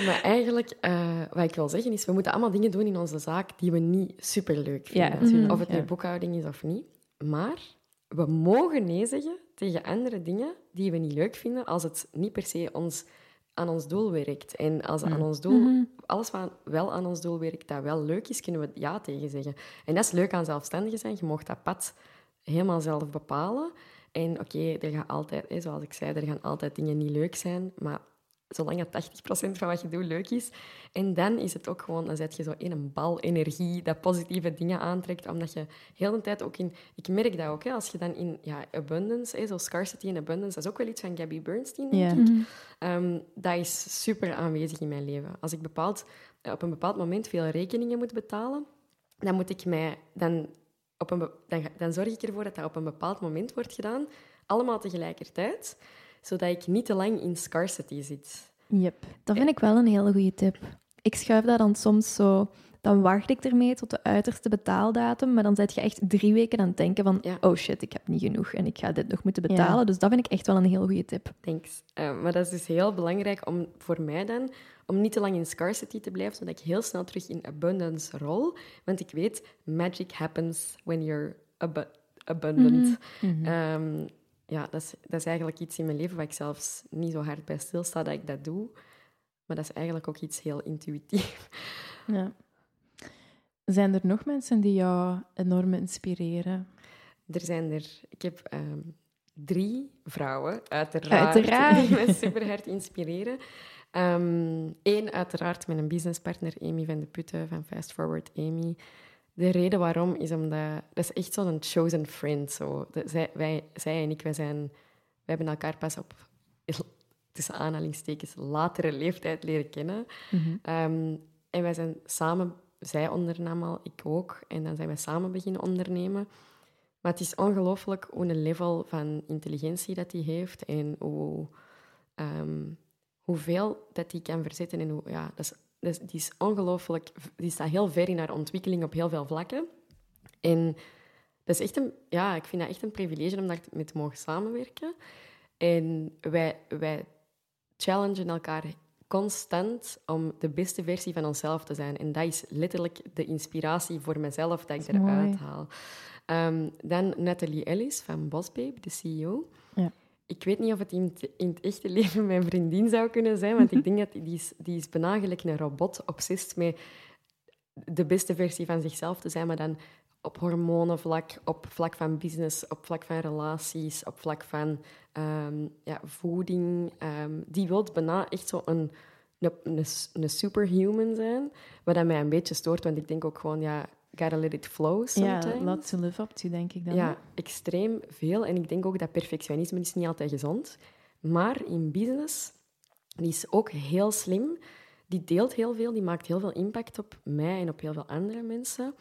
Maar eigenlijk, eh, wat ik wil zeggen is, we moeten allemaal dingen doen in onze zaak die we niet superleuk vinden. natuurlijk, Of het nu ja. boekhouding is of niet. Maar we mogen nee zeggen tegen andere dingen die we niet leuk vinden als het niet per se ons, aan ons doel werkt. En als aan ons doel, alles wat wel aan ons doel werkt, dat wel leuk is, kunnen we ja tegen zeggen. En dat is leuk aan zelfstandigen zijn. Je mag dat pad helemaal zelf bepalen. En oké, er gaan altijd, hè, zoals ik zei, er gaan altijd dingen niet leuk zijn, maar zolang het 80% van wat je doet leuk is. En dan is het ook gewoon, dan zet je zo in een bal energie dat positieve dingen aantrekt, omdat je heel de tijd ook in... Ik merk dat ook, hè, als je dan in ja, abundance, hè, zo scarcity en abundance, dat is ook wel iets van Gabby Bernstein, denk Ja. ik. Mhm. Ehm, dat is super aanwezig in mijn leven. Als ik bepaald, op een bepaald moment veel rekeningen moet betalen, dan moet ik mij... Dan, op een, dan, dan zorg ik ervoor dat dat op een bepaald moment wordt gedaan, allemaal tegelijkertijd, zodat ik niet te lang in scarcity zit. Yep. Dat vind ik wel een hele goede tip. Ik schuif dat dan soms zo... Dan wacht ik ermee tot de uiterste betaaldatum, maar dan zet je echt drie weken aan het denken van Ja. oh shit, ik heb niet genoeg en ik ga dit nog moeten Ja. betalen. Dus dat vind ik echt wel een heel goede tip. Thanks. Eh, maar dat is dus heel belangrijk om, voor mij dan, om niet te lang in scarcity te blijven, zodat ik heel snel terug in abundance rol. Want ik weet, magic happens when you're abu- abundant. Mhm. Ehm, ja, dat is, dat is eigenlijk iets in mijn leven waar ik zelfs niet zo hard bij stilsta dat ik dat doe. Maar dat is eigenlijk ook iets heel intuïtief. Ja. Zijn er nog mensen die jou enorm inspireren? Er zijn er... Ik heb ehm, drie vrouwen, uiteraard, Uiteraard. die me super hard inspireren. Eén, uiteraard, mijn businesspartner Amy van de Putten van Fast Forward Amy. De reden waarom is omdat... Dat is echt zo'n chosen friend. Zo. De- zij, wij, zij en ik, wij, zijn, wij hebben elkaar pas op, tussen aanhalingstekens, latere leeftijd leren kennen. Mhm. Ehm, en wij zijn samen, zij ondernam al, ik ook, en dan zijn wij samen beginnen ondernemen. Maar het is ongelooflijk hoe een level van intelligentie dat die heeft en hoe, ehm, hoeveel dat die kan verzetten. En hoe, ja, dat is, is, die is ongelooflijk, die staat heel ver in haar ontwikkeling op heel veel vlakken. En dat is echt een, ja, ik vind dat echt een privilege om daar mee te mogen samenwerken. En wij, wij challengen elkaar constant om de beste versie van onszelf te zijn. En dat is letterlijk de inspiratie voor mezelf dat ik Dat eruit mooi. haal. Ehm, dan Nathalie Ellis van Bossbabe, de CEO. Ja. Ik weet niet of het in het, in het echte leven mijn vriendin zou kunnen zijn, want ik denk dat die, is, die is bijna gelijk een robot, obsessief met de beste versie van zichzelf te zijn, maar dan op hormonenvlak, op vlak van business, op vlak van relaties, op vlak van ehm, ja, voeding. ehm, die wil bijna echt zo een, een, superhuman zijn, wat mij een beetje stoort, want ik denk ook gewoon, ja, gotta let it flow Ja, sometimes. laat ze live up to, denk ik dan. Ja, extreem veel. En ik denk ook dat perfectionisme is niet altijd gezond. Maar in business, die is ook heel slim. Die deelt heel veel, die maakt heel veel impact op mij en op heel veel andere mensen.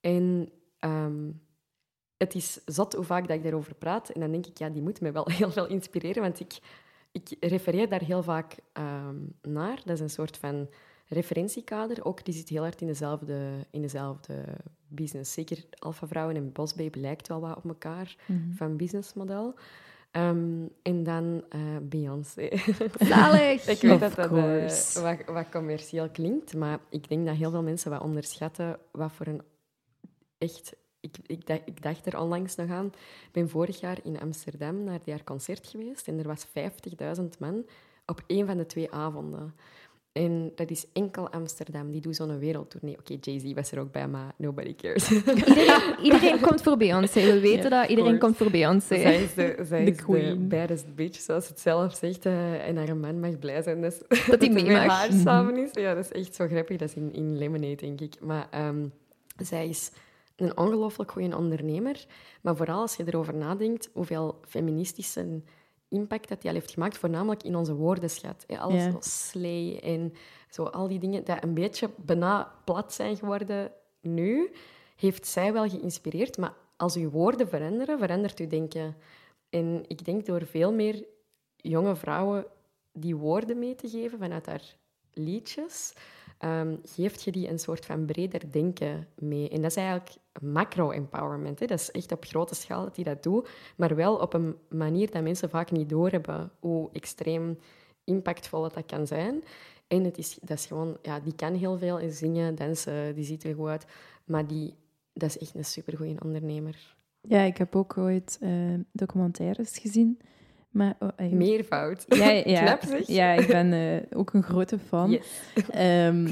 En ehm, het is zot hoe vaak dat ik daarover praat. En dan denk ik, ja, die moet mij wel heel veel inspireren. Want ik, ik refereer daar heel vaak ehm, naar. Dat is een soort van referentiekader. Ook die zit heel hard in dezelfde, in dezelfde business. Zeker Alpha Vrouwen en Boss Babe lijkt wel wat op elkaar Mhm. van businessmodel. Ehm, en dan eh, Beyoncé. Zalig! ik weet Of dat dat eh, wat, wat commercieel klinkt, maar ik denk dat heel veel mensen wat onderschatten wat voor een echt... Ik, ik, dacht, ik dacht er onlangs nog aan. Ik ben vorig jaar in Amsterdam naar haar concert geweest en er was 50.000 man op één van de twee avonden. En dat is enkel Amsterdam. Die doet zo'n wereldtournee. Oké, Jay-Z was er ook bij, maar nobody cares. Iedereen, iedereen komt voor Beyoncé. We weten Ja, dat. Iedereen komt voor Beyoncé. Zij is de, zij De is de queen. baddest bitch, zoals het zelf zegt. eh, en haar man mag blij zijn dus, Dat hij mee met haar samen is. Ja, dat is echt zo grappig. Dat is in, in Lemonade, denk ik. Maar ehm, zij is een ongelooflijk goede ondernemer. Maar vooral als je erover nadenkt hoeveel feministische impact dat hij al heeft gemaakt, voornamelijk in onze woordenschat. hè. Alles Ja. en zo al die dingen die een beetje bijna plat zijn geworden nu, heeft zij wel geïnspireerd. Maar als uw woorden veranderen, verandert uw denken. En ik denk door veel meer jonge vrouwen die woorden mee te geven vanuit haar liedjes, ehm, geeft je die een soort van breder denken mee. En dat is eigenlijk macro-empowerment. Dat is echt op grote schaal dat die dat doet, maar wel op een manier dat mensen vaak niet doorhebben hoe extreem impactvol dat kan zijn. En het is, dat is gewoon, ja, die kan heel veel zingen, dansen, die ziet er goed uit, maar die, dat is echt een supergoeie ondernemer. Ja, ik heb ook ooit eh, documentaires gezien. Maar, oh, Meervoud. Ja, ja, ik ben eh, ook een grote fan. Yes. Ehm,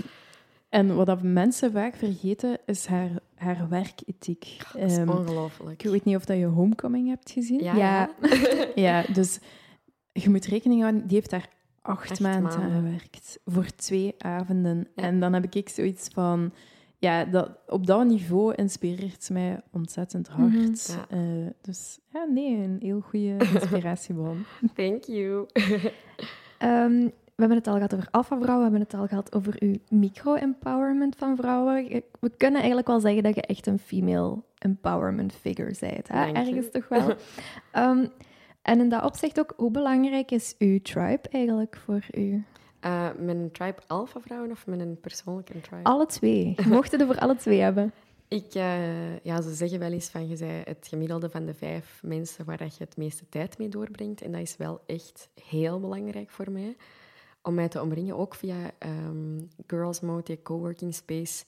en wat dat mensen vaak vergeten, is haar, haar werkethiek. Dat is Ehm, ongelooflijk. ik weet niet of dat je Homecoming hebt gezien. Ja, Ja. dus je moet rekening houden, die heeft daar acht, Acht maanden, maanden. aan gewerkt. Voor twee avonden. Ja. En dan heb ik zoiets van... Ja, dat, op dat niveau inspireert het mij ontzettend hard. Mhm. Ja. Eh, dus ja, nee, een heel goede inspiratiebron. Thank you. Ehm, we hebben het al gehad over alpha-vrouwen, we hebben het al gehad over uw micro-empowerment van vrouwen. We kunnen eigenlijk wel zeggen dat je echt een female empowerment figure bent. Hè? Ergens toch wel. Ehm, en in dat opzicht ook, hoe belangrijk is uw tribe eigenlijk voor u? Eh, met een tribe alpha vrouwen of met een persoonlijke tribe? Alle twee. Je mocht het er voor alle twee hebben. Ik, eh, ja, ze zeggen wel eens van, je zei het gemiddelde van de vijf mensen waar dat je het meeste tijd mee doorbrengt. En dat is wel echt heel belangrijk voor mij. Om mij te omringen, ook via ehm, Girls Mode, coworking space.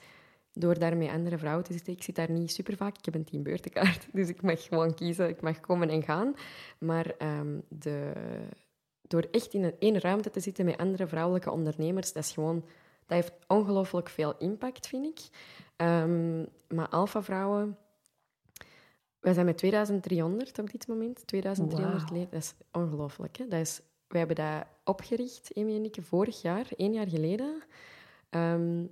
Door daar met andere vrouwen te zitten. Ik zit daar niet super vaak. Ik heb een teambeurtenkaart, dus ik mag gewoon kiezen. Ik mag komen en gaan. Maar ehm, de, door echt in één ruimte te zitten met andere vrouwelijke ondernemers, dat is gewoon... Dat heeft ongelooflijk veel impact, vind ik. Ehm, maar alpha-vrouwen... Wij zijn met 2300 op dit moment. 2300 Wauw. leden. Dat is ongelooflijk. Hè? Dat is, wij hebben dat opgericht, Amy en ik, vorig jaar, één jaar geleden. Ehm,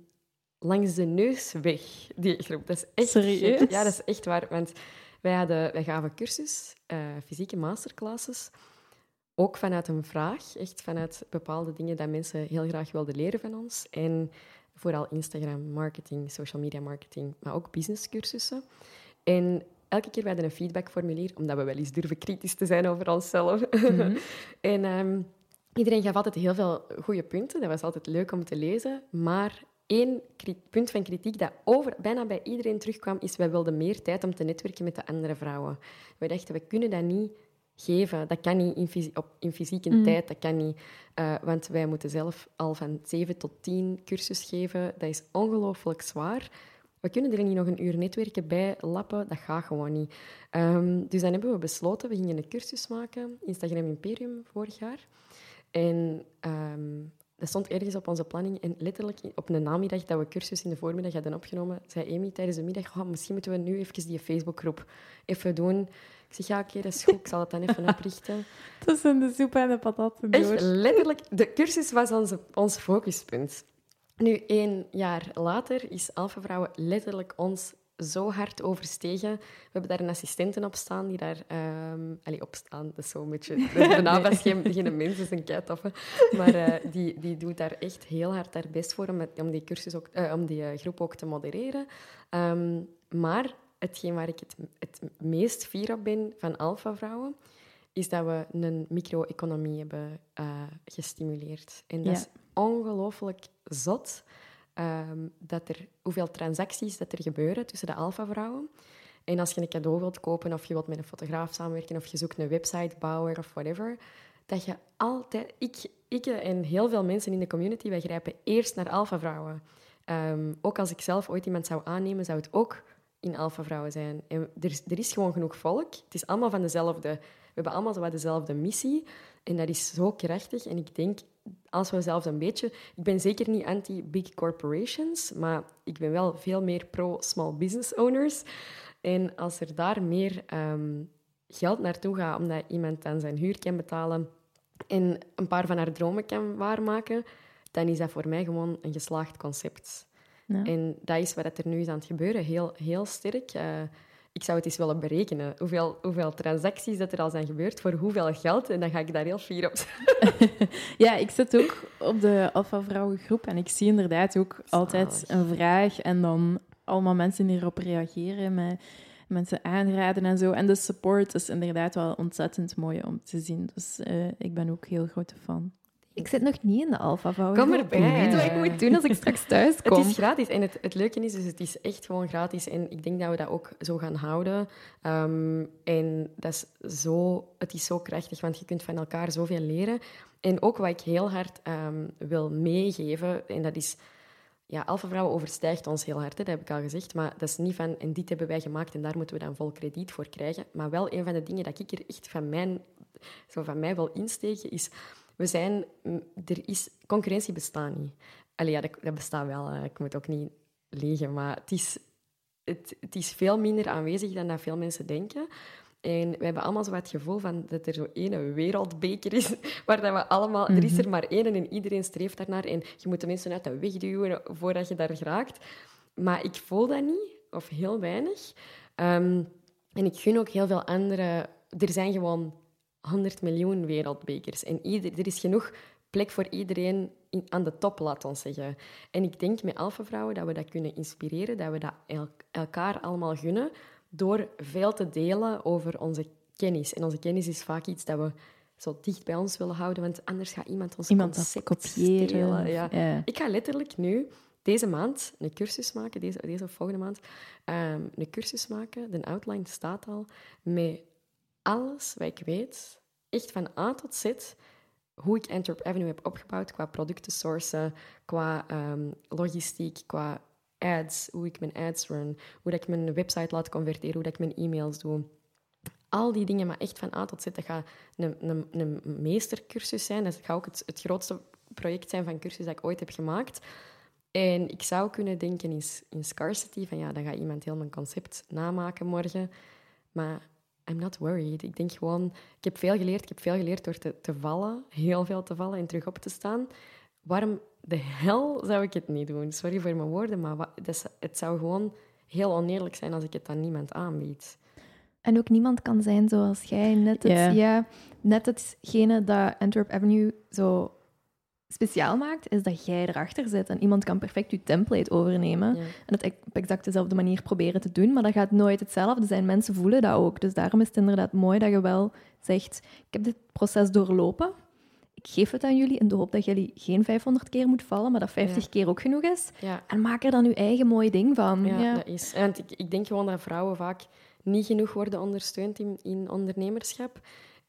langs de neusweg, die groep. Dat is echt Serieus? gek. Ja, dat is echt waar. Want wij, hadden, wij gaven cursus, eh, fysieke masterclasses, ook vanuit een vraag, echt vanuit bepaalde dingen dat mensen heel graag wilden leren van ons. En vooral Instagram, marketing, social media marketing, maar ook businesscursussen. En elke keer we een feedbackformulier, omdat we wel eens durven kritisch te zijn over onszelf. en ehm, iedereen gaf altijd heel veel goede punten. Dat was altijd leuk om te lezen. Maar één punt van kritiek dat over, bijna bij iedereen terugkwam, is wij wilden meer tijd om te netwerken met de andere vrouwen. We dachten, we kunnen dat niet geven. Dat kan niet in, op, in fysieke Mm. tijd, dat kan niet. Eh, want wij moeten zelf al van 7 tot 10 cursus geven. Dat is ongelooflijk zwaar. We kunnen er niet nog een uur netwerken bij lappen. Dat gaat gewoon niet. Ehm, dus dan hebben we besloten, we gingen een cursus maken, Instagram Imperium, vorig jaar. En ehm, dat stond ergens op onze planning. En letterlijk op een namiddag dat we cursus in de voormiddag hadden opgenomen, zei Amy tijdens de middag, "Oh, misschien moeten we nu even die Facebookgroep even doen. Ik zeg, ja, oké, dat is goed. Ik zal het dan even oprichten. Tussen de soep en de door. Echt, letterlijk. De cursus was onze, ons focuspunt. Nu, één jaar later is Alpha Vrouwen letterlijk ons zo hard overstegen. We hebben daar een assistenten op staan die daar... ehm allee, op staan, dat is zo'n beetje... De naam was geen, geen mens, dat is een. Maar eh, die, die doet daar echt heel hard haar best voor om, om die, cursus ook, eh, om die eh, groep ook te modereren. Ehm, maar hetgeen waar ik het, het meest fier op ben van Alpha Vrouwen, is dat we een micro-economie hebben eh, gestimuleerd. En dat Ja. is ongelooflijk zot. ehm, dat er, hoeveel transacties dat er gebeuren tussen de alpha-vrouwen. En als je een cadeau wilt kopen of je wilt met een fotograaf samenwerken of je zoekt een websitebouwer of whatever, dat je altijd... Ik, ik en heel veel mensen in de community, wij grijpen eerst naar alpha-vrouwen. Ehm, ook als ik zelf ooit iemand zou aannemen, zou het ook in alpha-vrouwen zijn. En er, is- er is gewoon genoeg volk. Het is allemaal van dezelfde... We hebben allemaal dezelfde missie. En dat is zo krachtig. En ik denk, als we zelfs een beetje... Ik ben zeker niet anti-big corporations, maar ik ben wel veel meer pro-small business owners. En als er daar meer ehm, geld naartoe gaat, omdat iemand dan zijn huur kan betalen en een paar van haar dromen kan waarmaken, dan is dat voor mij gewoon een geslaagd concept. Ja. En dat is wat er nu is aan het gebeuren, heel, heel sterk. Eh, ik zou het eens willen berekenen, hoeveel, hoeveel transacties dat er al zijn gebeurd, voor hoeveel geld, en dan ga ik daar heel fier op zijn. Ja, ik zit ook op de Alpha Vrouwengroep en ik zie inderdaad ook altijd een vraag en dan allemaal mensen die erop reageren met mensen aanraden en zo. En de support is inderdaad wel ontzettend mooi om te zien. Dus eh, ik ben ook heel grote fan. Ik zit nog niet in de alpha vouwen. Kom erbij. Ik weet wat ik moet doen als ik straks thuis Het kom. is gratis en het, het leuke is, dus het is echt gewoon gratis. En ik denk dat we dat ook zo gaan houden. Ehm, en dat is zo, het is zo krachtig, want je kunt van elkaar zoveel leren. En ook wat ik heel hard ehm, wil meegeven, en dat is... Ja, Alpha Vrouwen overstijgt ons heel hard, hè, dat heb ik al gezegd. Maar dat is niet van, en dit hebben wij gemaakt en daar moeten we dan vol krediet voor krijgen. Maar wel een van de dingen dat ik er echt van, mijn, zo van mij wil insteken, is... We zijn... mm, Er is... Concurrentie bestaat niet. Allee, ja, dat, dat bestaat wel. Ik moet ook niet liegen, maar het is, het, het is veel minder aanwezig dan dat veel mensen denken. En we hebben allemaal zo het gevoel van dat er zo ene wereldbeker is, waar dat we allemaal... Er is er maar één en iedereen streeft daarnaar. En je moet de mensen uit de weg duwen voordat je daar geraakt. Maar ik voel dat niet, of heel weinig. Ehm, en ik gun ook heel veel andere... Er zijn gewoon 100 miljoen wereldbekers. En ieder, er is genoeg plek voor iedereen in, aan de top, laat ons zeggen. En ik denk met Alpha-vrouwen dat we dat kunnen inspireren, dat we dat elkaar allemaal gunnen, door veel te delen over onze kennis. En onze kennis is vaak iets dat we zo dicht bij ons willen houden, want anders gaat iemand ons iemand concept kopiëren. Ja. Ik ga letterlijk nu deze maand een cursus maken, deze, deze of volgende maand, um, een cursus maken, de outline staat al, met alles wat ik weet, echt van A tot Z, hoe ik Antwerp Avenue heb opgebouwd qua producten sourcen, qua um, logistiek, qua ads, hoe ik mijn ads run, hoe dat ik mijn website laat converteren, hoe dat ik mijn e-mails doe. Al die dingen, maar echt van A tot Z, dat gaat een, een, meestercursus zijn. Dat gaat ook het, het grootste project zijn van cursus dat ik ooit heb gemaakt. En ik zou kunnen denken in, in scarcity, van ja, dan gaat iemand heel mijn concept namaken morgen. Maar I'm not worried. Ik denk gewoon, ik heb veel geleerd. Ik heb veel geleerd door te, te vallen, heel veel te vallen en terug op te staan. Waarom de hel zou ik het niet doen? Sorry voor mijn woorden, maar wat, het zou gewoon heel oneerlijk zijn als ik het aan niemand aanbied. En ook niemand kan zijn zoals jij. Net, het, ja, net hetgene dat Antwerp Avenue zo speciaal maakt, is dat jij erachter zit en iemand kan perfect je template overnemen en het op exact dezelfde manier proberen te doen, maar dat gaat nooit hetzelfde zijn. Mensen voelen dat ook. Dus daarom is het inderdaad mooi dat je wel zegt, ik heb dit proces doorlopen, ik geef het aan jullie in de hoop dat jullie geen 500 keer moet vallen, maar dat 50 keer ook genoeg is. Ja. En maak er dan je eigen mooi ding van. Ja, dat is. En ik, ik denk gewoon dat vrouwen vaak niet genoeg worden ondersteund in, in ondernemerschap.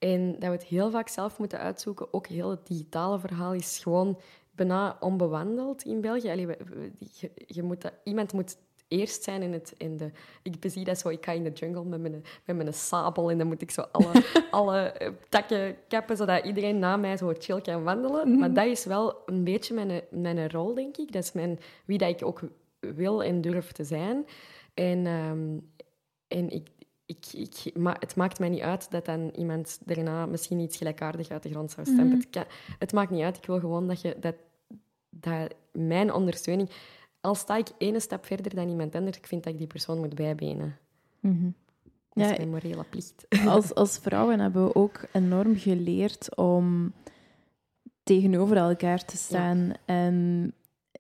En dat we het heel vaak zelf moeten uitzoeken. Ook heel het digitale verhaal is gewoon bijna onbewandeld in België. Allee, je, je moet dat, iemand moet eerst zijn in, het, in de... Ik bezie dat zo, ik ga in de jungle met mijn, met mijn sabel en dan moet ik zo alle, alle eh, takken kappen, zodat iedereen na mij zo chill kan wandelen. Mhm. Maar dat is wel een beetje mijn, mijn rol, denk ik. Dat is mijn, wie dat ik ook wil en durf te zijn. En, um, en ik, ik, ik, maar het maakt mij niet uit dat dan iemand daarna misschien iets gelijkaardig uit de grond zou stemmen. Mhm. het, het, maakt niet uit. Ik wil gewoon dat, je, dat, dat mijn ondersteuning... Al sta ik ene stap verder dan iemand anders, ik vind dat ik die persoon moet bijbenen. Mm Dat is mijn morele plicht. Als, als vrouwen hebben we ook enorm geleerd om tegenover elkaar te staan. En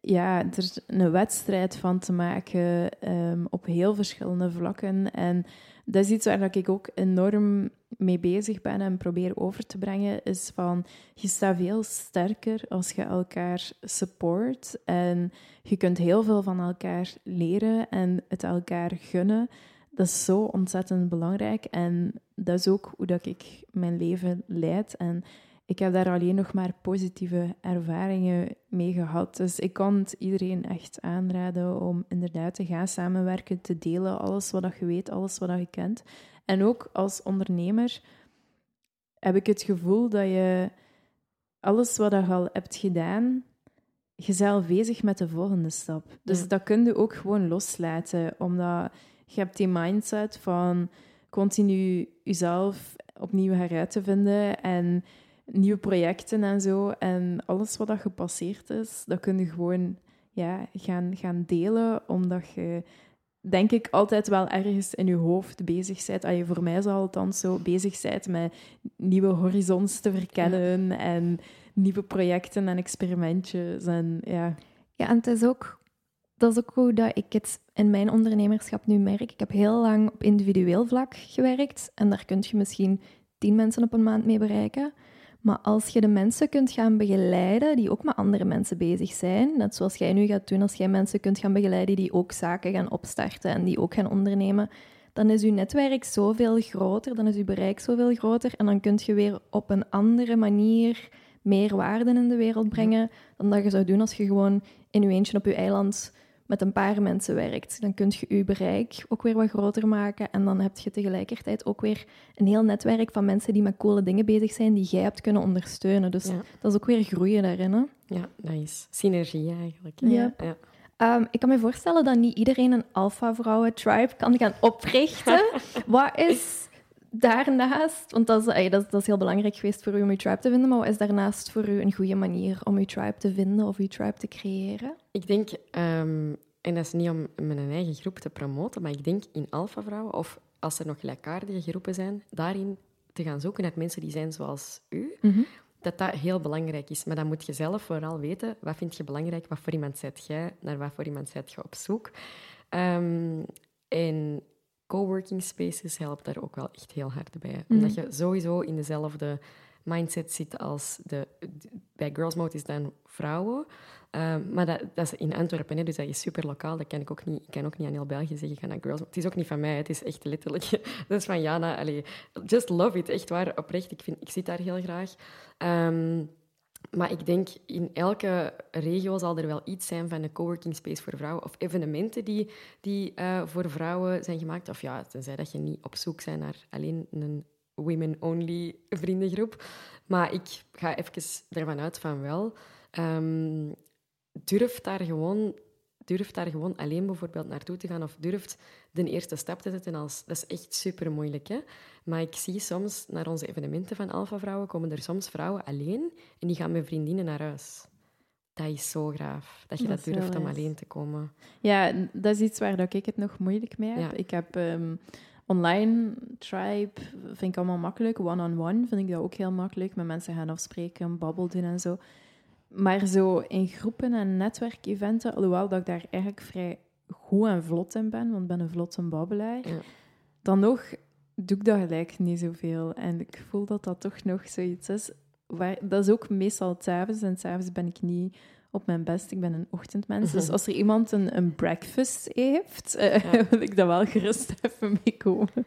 ja, er een wedstrijd van te maken um, op heel verschillende vlakken. En dat is iets waar ik ook enorm mee bezig ben en probeer over te brengen, is van je staat veel sterker als je elkaar support en je kunt heel veel van elkaar leren en het elkaar gunnen. Dat is zo ontzettend belangrijk en dat is ook hoe dat ik mijn leven leid. En ik heb daar alleen nog maar positieve ervaringen mee gehad. Dus ik kan het iedereen echt aanraden om inderdaad te gaan samenwerken, te delen, alles wat je weet, alles wat je kent. En ook als ondernemer heb ik het gevoel dat je alles wat je al hebt gedaan, jezelf bezig met de volgende stap. Dus dat kun je ook gewoon loslaten, omdat je hebt die mindset van continu jezelf opnieuw heruit te vinden en nieuwe projecten en zo. En alles wat dat gepasseerd is, dat kun je gewoon ja, gaan, gaan delen, omdat je, denk ik, altijd wel ergens in je hoofd bezig bent. Als je voor mij zal althans zo bezig bent met nieuwe horizons te verkennen en nieuwe projecten en experimentjes. En, ja. ja, en het is ook... Dat is ook hoe dat ik het in mijn ondernemerschap nu merk. Ik heb heel lang op individueel vlak gewerkt en daar kun je misschien tien mensen op een maand mee bereiken. Maar als je de mensen kunt gaan begeleiden die ook met andere mensen bezig zijn, net zoals jij nu gaat doen, als jij mensen kunt gaan begeleiden die ook zaken gaan opstarten en die ook gaan ondernemen, dan is je netwerk zoveel groter, dan is je bereik zoveel groter en dan kun je weer op een andere manier meer waarde in de wereld brengen dan dat je zou doen als je gewoon in je eentje op je eiland met een paar mensen werkt. Dan kun je je bereik ook weer wat groter maken. En dan heb je tegelijkertijd ook weer een heel netwerk van mensen die met coole dingen bezig zijn, die jij hebt kunnen ondersteunen. Dus dat is ook weer groeien daarin. Hè? Ja, dat is synergie eigenlijk. Ja. ja. Ehm, ik kan me voorstellen dat niet iedereen een alpha-vrouwen-tribe kan gaan oprichten. wat is daarnaast, want dat is, ey, dat, is- dat is heel belangrijk geweest voor u om uw tribe te vinden, maar wat is daarnaast voor u een goede manier om uw tribe te vinden of uw tribe te creëren? Ik denk, ehm, en dat is niet om mijn eigen groep te promoten, maar ik denk in alpha-vrouwen, of als er nog gelijkaardige groepen zijn, daarin te gaan zoeken naar mensen die zijn zoals u, dat dat heel belangrijk is. Maar dan moet je zelf vooral weten, wat vind je belangrijk, wat voor iemand zet jij, naar wat voor iemand zet je op zoek. Ehm, en coworking spaces helpt daar ook wel echt heel hard bij. Omdat je sowieso in dezelfde mindset zit als de... Bij Girls Mode is dan vrouwen. Ehm, maar dat, dat is in Antwerpen, hè, dus dat is super lokaal. Dat kan ik ook niet, ik kan ook niet aan heel België zeggen, ga naar Girls Mode. Het is ook niet van mij, het is echt letterlijk... dat is van Jana. Allee, just love it, echt waar, oprecht. Ik, vind, ik zit daar heel graag. Ehm, maar ik denk, in elke regio zal er wel iets zijn van een coworking space voor vrouwen. Of evenementen die, die eh, voor vrouwen zijn gemaakt. Of ja, tenzij dat je niet op zoek bent naar alleen een women-only vriendengroep. Maar ik ga even ervan uit van wel. Ehm, durf daar gewoon... Durf daar gewoon alleen bijvoorbeeld naartoe te gaan of durft de eerste stap te zetten. Als, dat is echt super moeilijk. Hè? Maar ik zie soms naar onze evenementen van Alpha Vrouwen komen er soms vrouwen alleen en die gaan met vriendinnen naar huis. Dat is zo graaf, dat je Dat durft om alleen te komen. Ja, dat is iets waar dat ik het nog moeilijk mee heb. Ja. Ik heb ehm, online tribe, vind ik allemaal makkelijk. One-on-one vind ik dat ook heel makkelijk. Met mensen gaan afspreken, babbel doen en zo. Maar zo in groepen en netwerkeventen, alhoewel dat ik daar eigenlijk vrij goed en vlot in ben, want ik ben een vlotte babbelaar, Ja. dan nog doe ik dat gelijk niet zoveel. En ik voel dat dat toch nog zoiets is. Waar, dat is ook meestal s'avonds. En s'avonds ben ik niet op mijn best. Ik ben een ochtendmens. Dus als er iemand een, een breakfast heeft, eh, Ja. wil ik dat wel gerust even meekomen.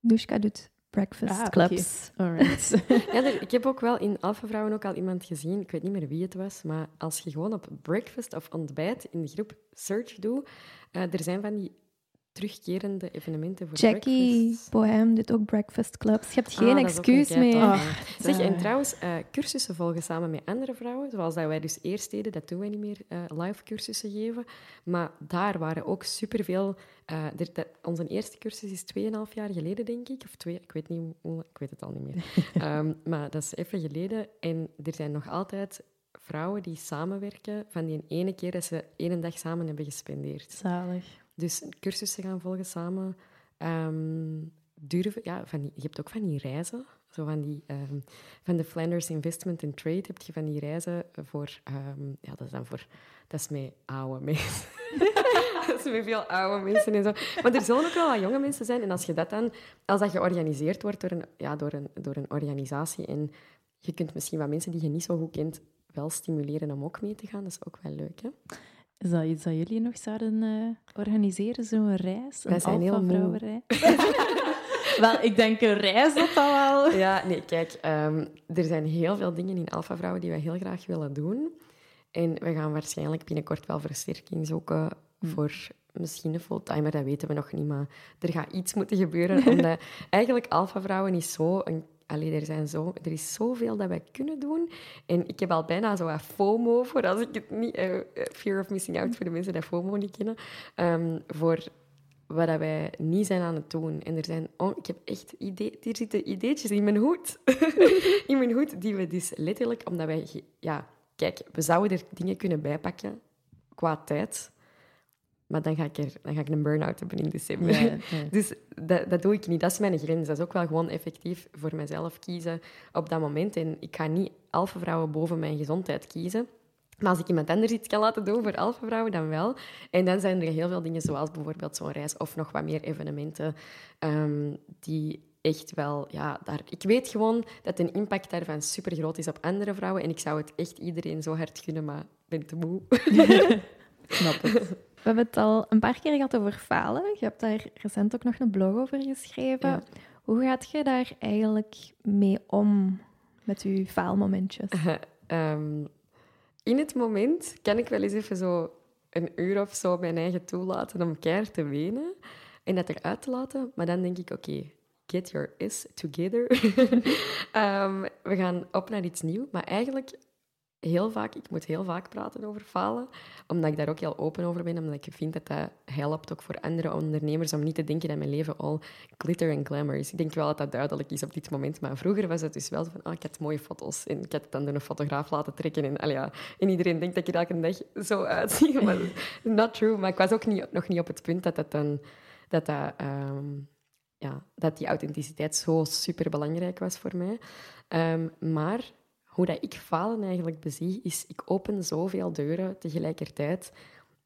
Nushka doet breakfast Ah, clubs. Alright. Ja, er- ik heb ook wel in Alpha Vrouwen ook al iemand gezien, ik weet niet meer wie het was, maar als je gewoon op breakfast of ontbijt in de groep search doet, eh, er zijn van die terugkerende evenementen voor Jackie breakfast. Bohem doet ook breakfast clubs. Je hebt Ah, geen excuus meer. Zeg, en daar. trouwens, eh, cursussen volgen samen met andere vrouwen, zoals dat wij dus eerst deden, dat doen wij niet meer, eh, live cursussen geven. Maar daar waren ook superveel... eh er- onze eerste cursus is 2,5 jaar geleden, denk ik. Of twee, ik weet, niet, hoe- ik weet het al niet meer. Ehm, maar dat is even geleden. En er zijn nog altijd vrouwen die samenwerken van die ene keer dat ze één dag samen hebben gespendeerd. Zalig. Dus cursussen gaan volgen samen. Ehm, durven, ja, van die, je hebt ook van die reizen. Zo van, die, ehm, van de Flanders Investment and Trade heb je van die reizen voor... ehm, ja, dat is dan voor... Dat is met oude mensen. dat is met veel oude mensen en zo. Maar er zullen ook wel wat jonge mensen zijn. En als je dat dan... Als dat georganiseerd wordt door een, ja, door een, door een organisatie en je kunt misschien wat mensen die je niet zo goed kent wel stimuleren om ook mee te gaan, dat is ook wel leuk, hè? Is dat iets dat jullie nog zouden eh, organiseren, zo'n reis? Een Wij zijn heel moe. wel, ik denk een reis dat dat wel... Ja, nee, kijk, ehm, er zijn heel veel dingen in Alpha Vrouwen die we heel graag willen doen. En we gaan waarschijnlijk binnenkort wel versterking zoeken voor misschien een fulltimer, dat weten we nog niet. Maar er gaat iets moeten gebeuren, omdat eigenlijk Alpha Vrouwen is zo... Een, allee, er, zo, er is zoveel dat wij kunnen doen. En ik heb al bijna zo wat FOMO, voor als ik het niet... eh, fear of missing out, voor de mensen die FOMO niet kennen. ehm, voor wat dat wij niet zijn aan het doen. En er zijn... Oh, ik heb echt idee, hier zitten ideetjes in mijn hoed. in mijn hoed, die we dus letterlijk... Omdat wij... Ja, kijk, we zouden er dingen kunnen bijpakken qua tijd. Maar dan ga ik, er, dan ga ik een burn-out hebben in december. Ja, ja. Dus dat, dat doe ik niet. Dat is mijn grens. Dat is ook wel gewoon effectief voor mezelf kiezen op dat moment. En ik ga niet alpha-vrouwen boven mijn gezondheid kiezen. Maar als ik iemand anders iets kan laten doen voor alpha-vrouwen, dan wel. En dan zijn er heel veel dingen, zoals bijvoorbeeld zo'n reis of nog wat meer evenementen, ehm, die echt wel... Ja, daar, ik weet gewoon dat een impact daarvan super groot is op andere vrouwen. En ik zou het echt iedereen zo hard gunnen, maar ik ben te moe. Snap het. We hebben het al een paar keer gehad over falen. Je hebt daar recent ook nog een blog over geschreven. Ja. Hoe gaat je daar eigenlijk mee om met je faalmomentjes? Ehm, in het moment kan ik wel eens even zo een uur of zo mijn eigen toelaten om keihard te wenen en dat eruit te laten. Maar dan denk ik, oké, get your is together. Ehm, we gaan op naar iets nieuws. Maar eigenlijk heel vaak, ik moet heel vaak praten over falen, omdat ik daar ook heel open over ben, omdat ik vind dat dat helpt ook voor andere ondernemers om niet te denken dat mijn leven al glitter en glamour is. Ik denk wel dat dat duidelijk is op dit moment, maar vroeger was het dus wel van, oh, ik had mooie foto's en ik had het dan door een fotograaf laten trekken en, ja, en iedereen denkt dat ik er elke dag zo uitzie, maar not true. Maar ik was ook niet, nog niet op het punt dat dat dan, dat dat... Ehm, ja, dat die authenticiteit zo super belangrijk was voor mij. Um, maar hoe dat ik falen eigenlijk bezie, is ik open zoveel deuren tegelijkertijd.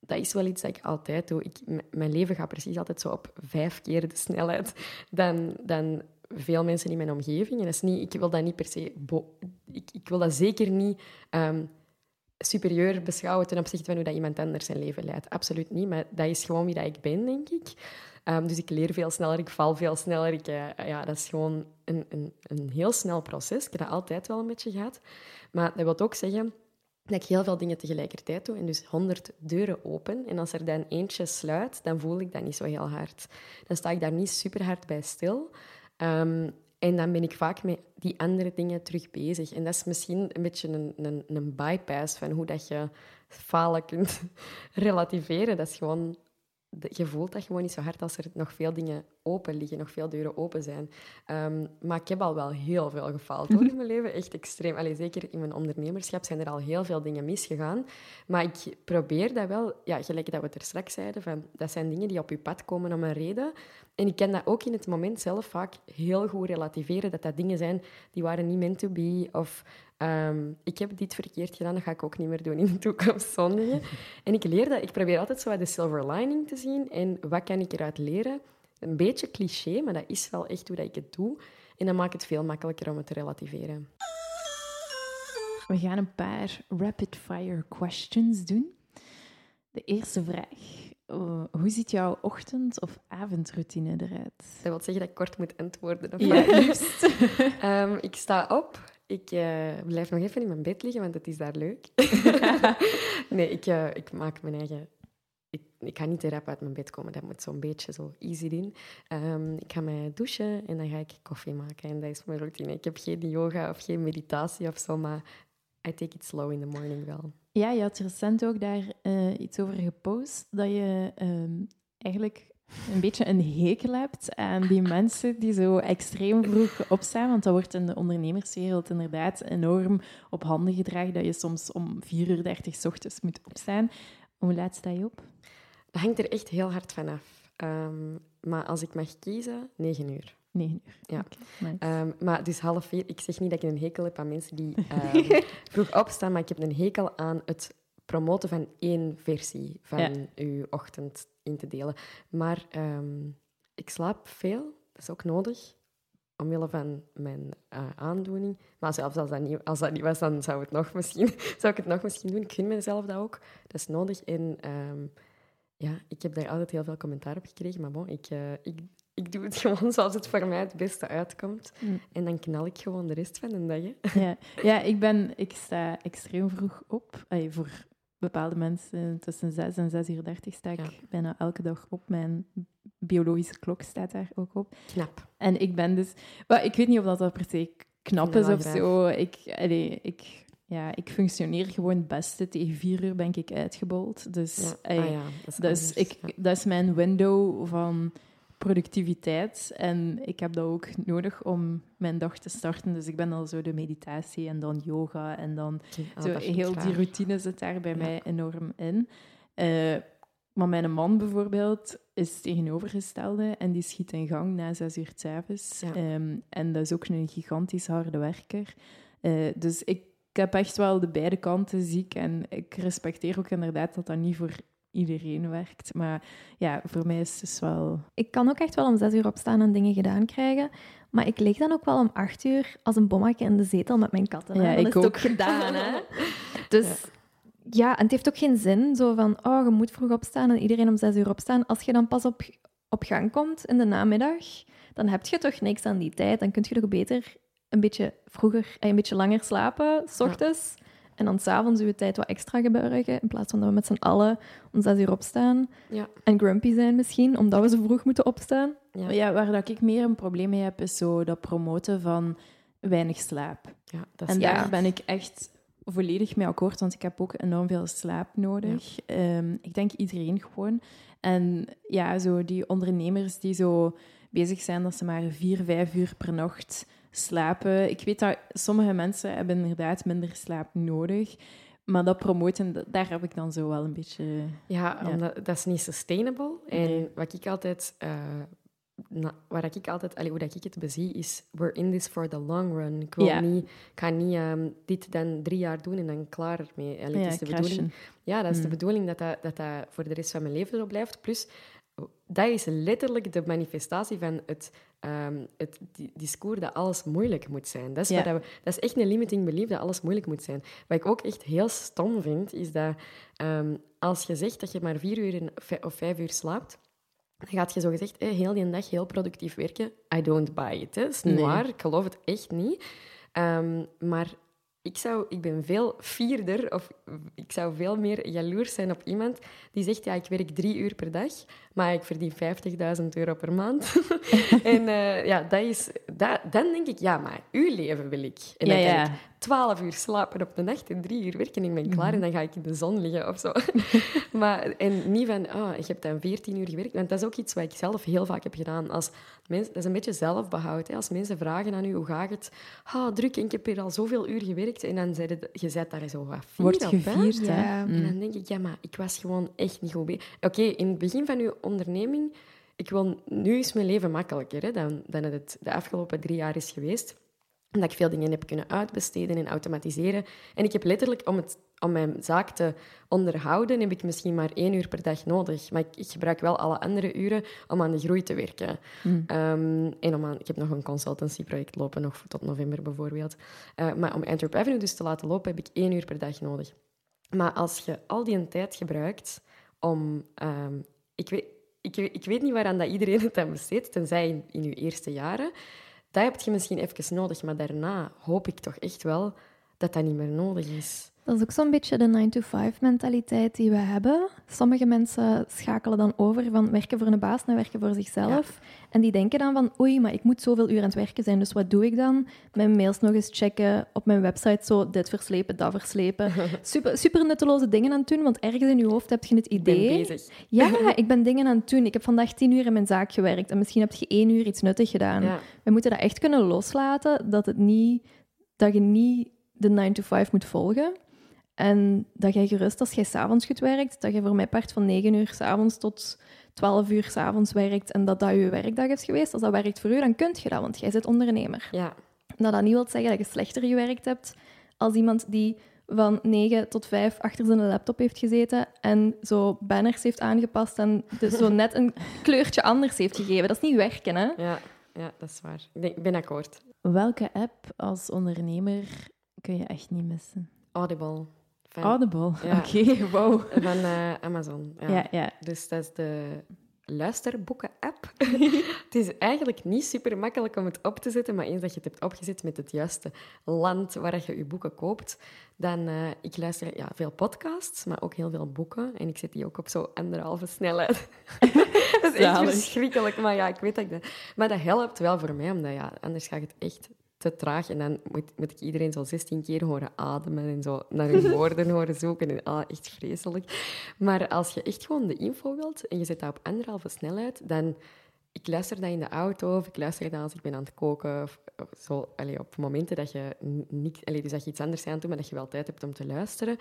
Dat is wel iets dat ik altijd doe. Ik, mijn leven gaat precies altijd zo op vijf keer de snelheid dan, dan veel mensen in mijn omgeving. En dat is niet, ik wil dat niet per se... Ik, ik wil dat zeker niet um, superieur beschouwen ten opzichte van hoe dat iemand anders zijn leven leidt. Absoluut niet, maar dat is gewoon wie dat ik ben, denk ik. Um, dus ik leer veel sneller, ik val veel sneller. Ik, uh, ja, dat is gewoon een, een, een heel snel proces. Ik heb dat altijd wel een beetje gehad. Maar dat wil ook zeggen dat ik heel veel dingen tegelijkertijd doe en dus honderd deuren open. En als er dan eentje sluit, dan voel ik dat niet zo heel hard. Dan sta ik daar niet super hard bij stil. Um, en dan ben ik vaak met die andere dingen terug bezig. En dat is misschien een beetje een, een, een bypass van hoe dat je falen kunt relativeren. Dat is gewoon je voelt dat gewoon niet zo hard als er nog veel dingen open liggen, nog veel deuren open zijn. Ehm, maar ik heb al wel heel veel gefaald hoor, in mijn leven. Echt extreem. Allee, zeker in mijn ondernemerschap zijn er al heel veel dingen misgegaan. Maar ik probeer dat wel, ja, gelijk dat we het er straks zeiden, van, dat zijn dingen die op je pad komen om een reden. En ik kan dat ook in het moment zelf vaak heel goed relativeren, dat dat dingen zijn die waren niet meant to be, of um, ik heb dit verkeerd gedaan, dat ga ik ook niet meer doen in de toekomst. Zondigen. En ik leer dat, ik probeer altijd zo de silver lining te zien en wat kan ik eruit leren. Een beetje cliché, maar dat is wel echt hoe dat ik het doe. En dan maakt het veel makkelijker om het te relativeren. We gaan een paar rapid-fire questions doen. De eerste vraag. Uh, hoe ziet jouw ochtend- of avondroutine eruit? Dat wil zeggen dat ik kort moet antwoorden. Of ja, liefst. um, ik sta op, ik uh, blijf nog even in mijn bed liggen, want het is daar leuk. nee, ik, uh, ik maak mijn eigen... Ik, ik ga niet te rap uit mijn bed komen, dat moet zo'n beetje zo easy in. Um, ik ga mij douchen en dan ga ik koffie maken. En dat is mijn routine. Ik heb geen yoga of geen meditatie of zo, maar I take it slow in the morning wel. Ja, je had recent ook daar uh, iets over gepost, dat je um, eigenlijk een beetje een hekel hebt aan die mensen die zo extreem vroeg opstaan. Want dat wordt in de ondernemerswereld inderdaad enorm op handen gedragen dat je soms om 4 uur 30 s ochtends moet opstaan. Hoe laat sta je op? Dat hangt er echt heel hard vanaf. Um, maar als ik mag kiezen, 9 uur. 9 uur. Ja. Okay, um, maar dus half vier. Ik zeg niet dat ik een hekel heb aan mensen die um, vroeg opstaan, maar ik heb een hekel aan het promoten van één versie van ja. uw ochtend in te delen. Maar um, ik slaap veel, dat is ook nodig, omwille van mijn uh, aandoening. Maar zelfs als dat, niet, als dat niet was, dan zou, het nog misschien, zou ik het nog misschien doen. Ik gun mezelf dat ook. Dat is nodig. En um, ja, ik heb daar altijd heel veel commentaar op gekregen. Maar bon, ik, uh, ik, ik doe het gewoon zoals het voor mij het beste uitkomt. Mm. En dan knal ik gewoon de rest van de dag. Ja, ja ik, ben, ik sta extreem vroeg op. Voor bepaalde mensen tussen 6 en 6 uur 30 sta ik bijna elke dag op. Mijn biologische klok staat daar ook op. Knap. En ik ben dus... Maar ik weet niet of dat, dat per se knap is of zo. Ik, allee, ik, ja, ik functioneer gewoon het beste. Tegen vier uur ben ik uitgebold. Dus, ja. Ah, ja, dat, is dus ik, dat is mijn window van productiviteit. En ik heb dat ook nodig om mijn dag te starten. Dus ik ben al zo de meditatie en dan yoga. En dan ah, zo heel die routine zit daar bij mij enorm in. Uh, maar mijn man bijvoorbeeld is tegenovergestelde en die schiet in gang na zes uur s'avonds. Ja. Um, en dat is ook een gigantisch harde werker. Uh, dus ik, ik heb echt wel de beide kanten ziek en ik respecteer ook inderdaad dat dat niet voor iedereen werkt. Maar ja, voor mij is het dus wel... Ik kan ook echt wel om zes uur opstaan en dingen gedaan krijgen. Maar ik lig dan ook wel om acht uur als een bommetje in de zetel met mijn katten. Ja, dan ik is ook. het ook gedaan, hè. Dus... Ja. ja. en het heeft ook geen zin, zo van, oh, je moet vroeg opstaan en iedereen om zes uur opstaan. Als je dan pas op, op gang komt in de namiddag, dan heb je toch niks aan die tijd. Dan kun je toch beter een beetje vroeger, een beetje langer slapen, s ochtends. Ja. En dan s'avonds uw tijd wat extra gebruiken, in plaats van dat we met z'n allen om zes uur opstaan. Ja. En grumpy zijn misschien, omdat we zo vroeg moeten opstaan. Ja. ja, waar dat ik meer een probleem mee heb, is zo dat promoten van weinig slaap. Ja, dat is en daar ben ik echt volledig mee akkoord, want ik heb ook enorm veel slaap nodig. Ehm, ik denk iedereen gewoon. En ja, zo die ondernemers die zo bezig zijn dat ze maar vier, vijf uur per nacht slapen. Ik weet dat sommige mensen hebben inderdaad minder slaap nodig. Maar dat promoten, daar heb ik dan zo wel een beetje... Ja, Omdat, dat is niet sustainable. En wat ik altijd... Uh, waar ik altijd, allee, hoe dat ik het bezie, is we're in this for the long run. Ik, wil niet, ik ga niet ehm, dit dan drie jaar doen en dan klaar ermee. Allee, ja, is de bedoeling, ja, dat is de mm. bedoeling dat dat, dat dat voor de rest van mijn leven zo blijft. Plus, dat is letterlijk de manifestatie van het, um, het discours dat alles moeilijk moet zijn. Dat is, wat we, dat is echt een limiting belief dat alles moeilijk moet zijn. Wat ik ook echt heel stom vind, is dat um, als je zegt dat je maar vier uur of vijf uur slaapt, dan gaat je zo gezegd heel die dag heel productief werken. I don't buy it. Hè. Dat is niet waar. Ik geloof het echt niet. Um, maar ik, zou, ik ben veel vierder, of ik zou veel meer jaloers zijn op iemand die zegt, ja, ik werk drie uur per dag, maar ik verdien 50.000 euro per maand. en uh, ja, dat is, dat, dan denk ik, ja, maar uw leven wil ik. En dan ja, ik 12 uur slapen op de nacht en drie uur werken en ik ben klaar mhm. en dan ga ik in de zon liggen of zo. maar, en niet van, oh, ik heb dan 14 uur gewerkt, want dat is ook iets wat ik zelf heel vaak heb gedaan. Als mensen, dat is een beetje zelfbehoud. Hè? Als mensen vragen aan u, hoe gaat het? Ah, druk, en ik heb hier al zoveel uur gewerkt. En dan zei je zet daar zo wat Wordt gevierd, hè? Ja. En dan denk ik, ja, maar ik was gewoon echt niet goed Oké, in het begin van uw onderneming, ik wil, nu is mijn leven makkelijker hè, dan, dan het de afgelopen drie jaar is geweest omdat ik veel dingen heb kunnen uitbesteden en automatiseren. En ik heb letterlijk, om, het, om mijn zaak te onderhouden, heb ik misschien maar één uur per dag nodig. Maar ik, ik gebruik wel alle andere uren om aan de groei te werken. Mm. Um, en om aan, ik heb nog een consultancyproject lopen, nog tot november bijvoorbeeld. Uh, maar om Antwerp Avenue dus te laten lopen, heb ik één uur per dag nodig. Maar als je al die tijd gebruikt om... Um, ik, weet, ik, ik weet niet waaraan dat iedereen het aan besteedt, tenzij in, in je eerste jaren dat heb je misschien even nodig, maar daarna hoop ik toch echt wel dat dat niet meer nodig is. Dat is ook zo'n beetje de 9-to-5-mentaliteit die we hebben. Sommige mensen schakelen dan over van werken voor een baas naar werken voor zichzelf. En die denken dan van, oei, maar ik moet zoveel uur aan het werken zijn, dus wat doe ik dan? Mijn mails nog eens checken, op mijn website zo dit verslepen, dat verslepen. Super, super nutteloze dingen aan het doen, want ergens in je hoofd heb je het idee... Ik ben bezig. Ja, ik ben dingen aan het doen. Ik heb vandaag tien uur in mijn zaak gewerkt en misschien heb je één uur iets nuttig gedaan. We moeten dat echt kunnen loslaten, dat, het niet, dat je niet de 9 to 5 moet volgen. En dat jij gerust, als jij s'avonds goed werkt, dat je voor mij part van 9 uur s'avonds tot 12 uur s'avonds werkt en dat dat je werkdag is geweest, als dat werkt voor u, dan kun je dat, want jij zit ondernemer. Ja. Dat dat niet wil zeggen dat je slechter gewerkt hebt als iemand die van 9 tot 5 achter zijn laptop heeft gezeten en zo banners heeft aangepast en dus zo net een kleurtje anders heeft gegeven. Dat is niet werken, hè? Ja, ja dat is waar. Ik, denk, ik ben akkoord. Welke app als ondernemer kun je echt niet missen? Audible. Audible, oké, wow. Van uh, Amazon. Ja. ja. Ja, Dus dat is de luisterboeken-app. het is eigenlijk niet super makkelijk om het op te zetten, maar eens dat je het hebt opgezet met het juiste land waar je je boeken koopt, dan... Uh, ik luister ja, veel podcasts, maar ook heel veel boeken. En ik zet die ook op zo anderhalve snelheid. dat is echt verschrikkelijk, maar ja, ik weet dat ik dat... Maar dat helpt wel voor mij, omdat ja, anders gaat het echt te traag. En dan moet, moet ik iedereen zo 16 keer horen ademen en zo naar hun woorden horen zoeken. En, ah, echt vreselijk. Maar als je echt gewoon de info wilt en je zet dat op anderhalve snelheid, dan... Ik luister dat in de auto of ik luister dat als ik ben aan het koken. Of, zo, allee, op momenten dat je, niet, allee, dus dat je iets anders aan doet, maar dat je wel tijd hebt om te luisteren.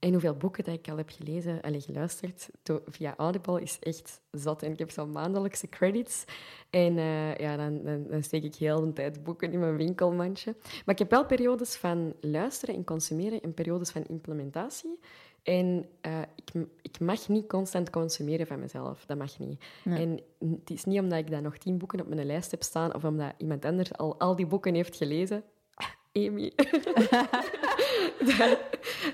En hoeveel boeken dat ik al heb gelezen en geluisterd via Audible is echt zot. En ik heb zo'n maandelijkse credits. En uh, ja, dan, dan, dan, steek ik heel de tijd boeken in mijn winkelmandje. Maar ik heb wel periodes van luisteren en consumeren en periodes van implementatie. En uh, ik, ik, mag niet constant consumeren van mezelf. Dat mag niet. En het is niet omdat ik dan nog tien boeken op mijn lijst heb staan of omdat iemand anders al al die boeken heeft gelezen. Amy.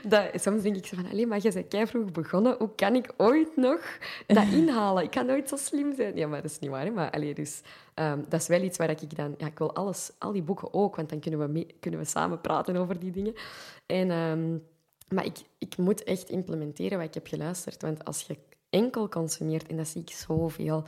dat, soms denk ik zo van, alleen maar je bent kei vroeg begonnen. Hoe kan ik ooit nog dat inhalen? Ik kan nooit zo slim zijn. Ja, maar dat is niet waar. Hè? Maar allee, dus, um, dat is wel iets waar ik dan... Ja, ik wil alles, al die boeken ook, want dan kunnen we, mee, kunnen we samen praten over die dingen. En, um, maar ik, ik moet echt implementeren wat ik heb geluisterd. Want als je enkel consumeert, en dat zie ik zoveel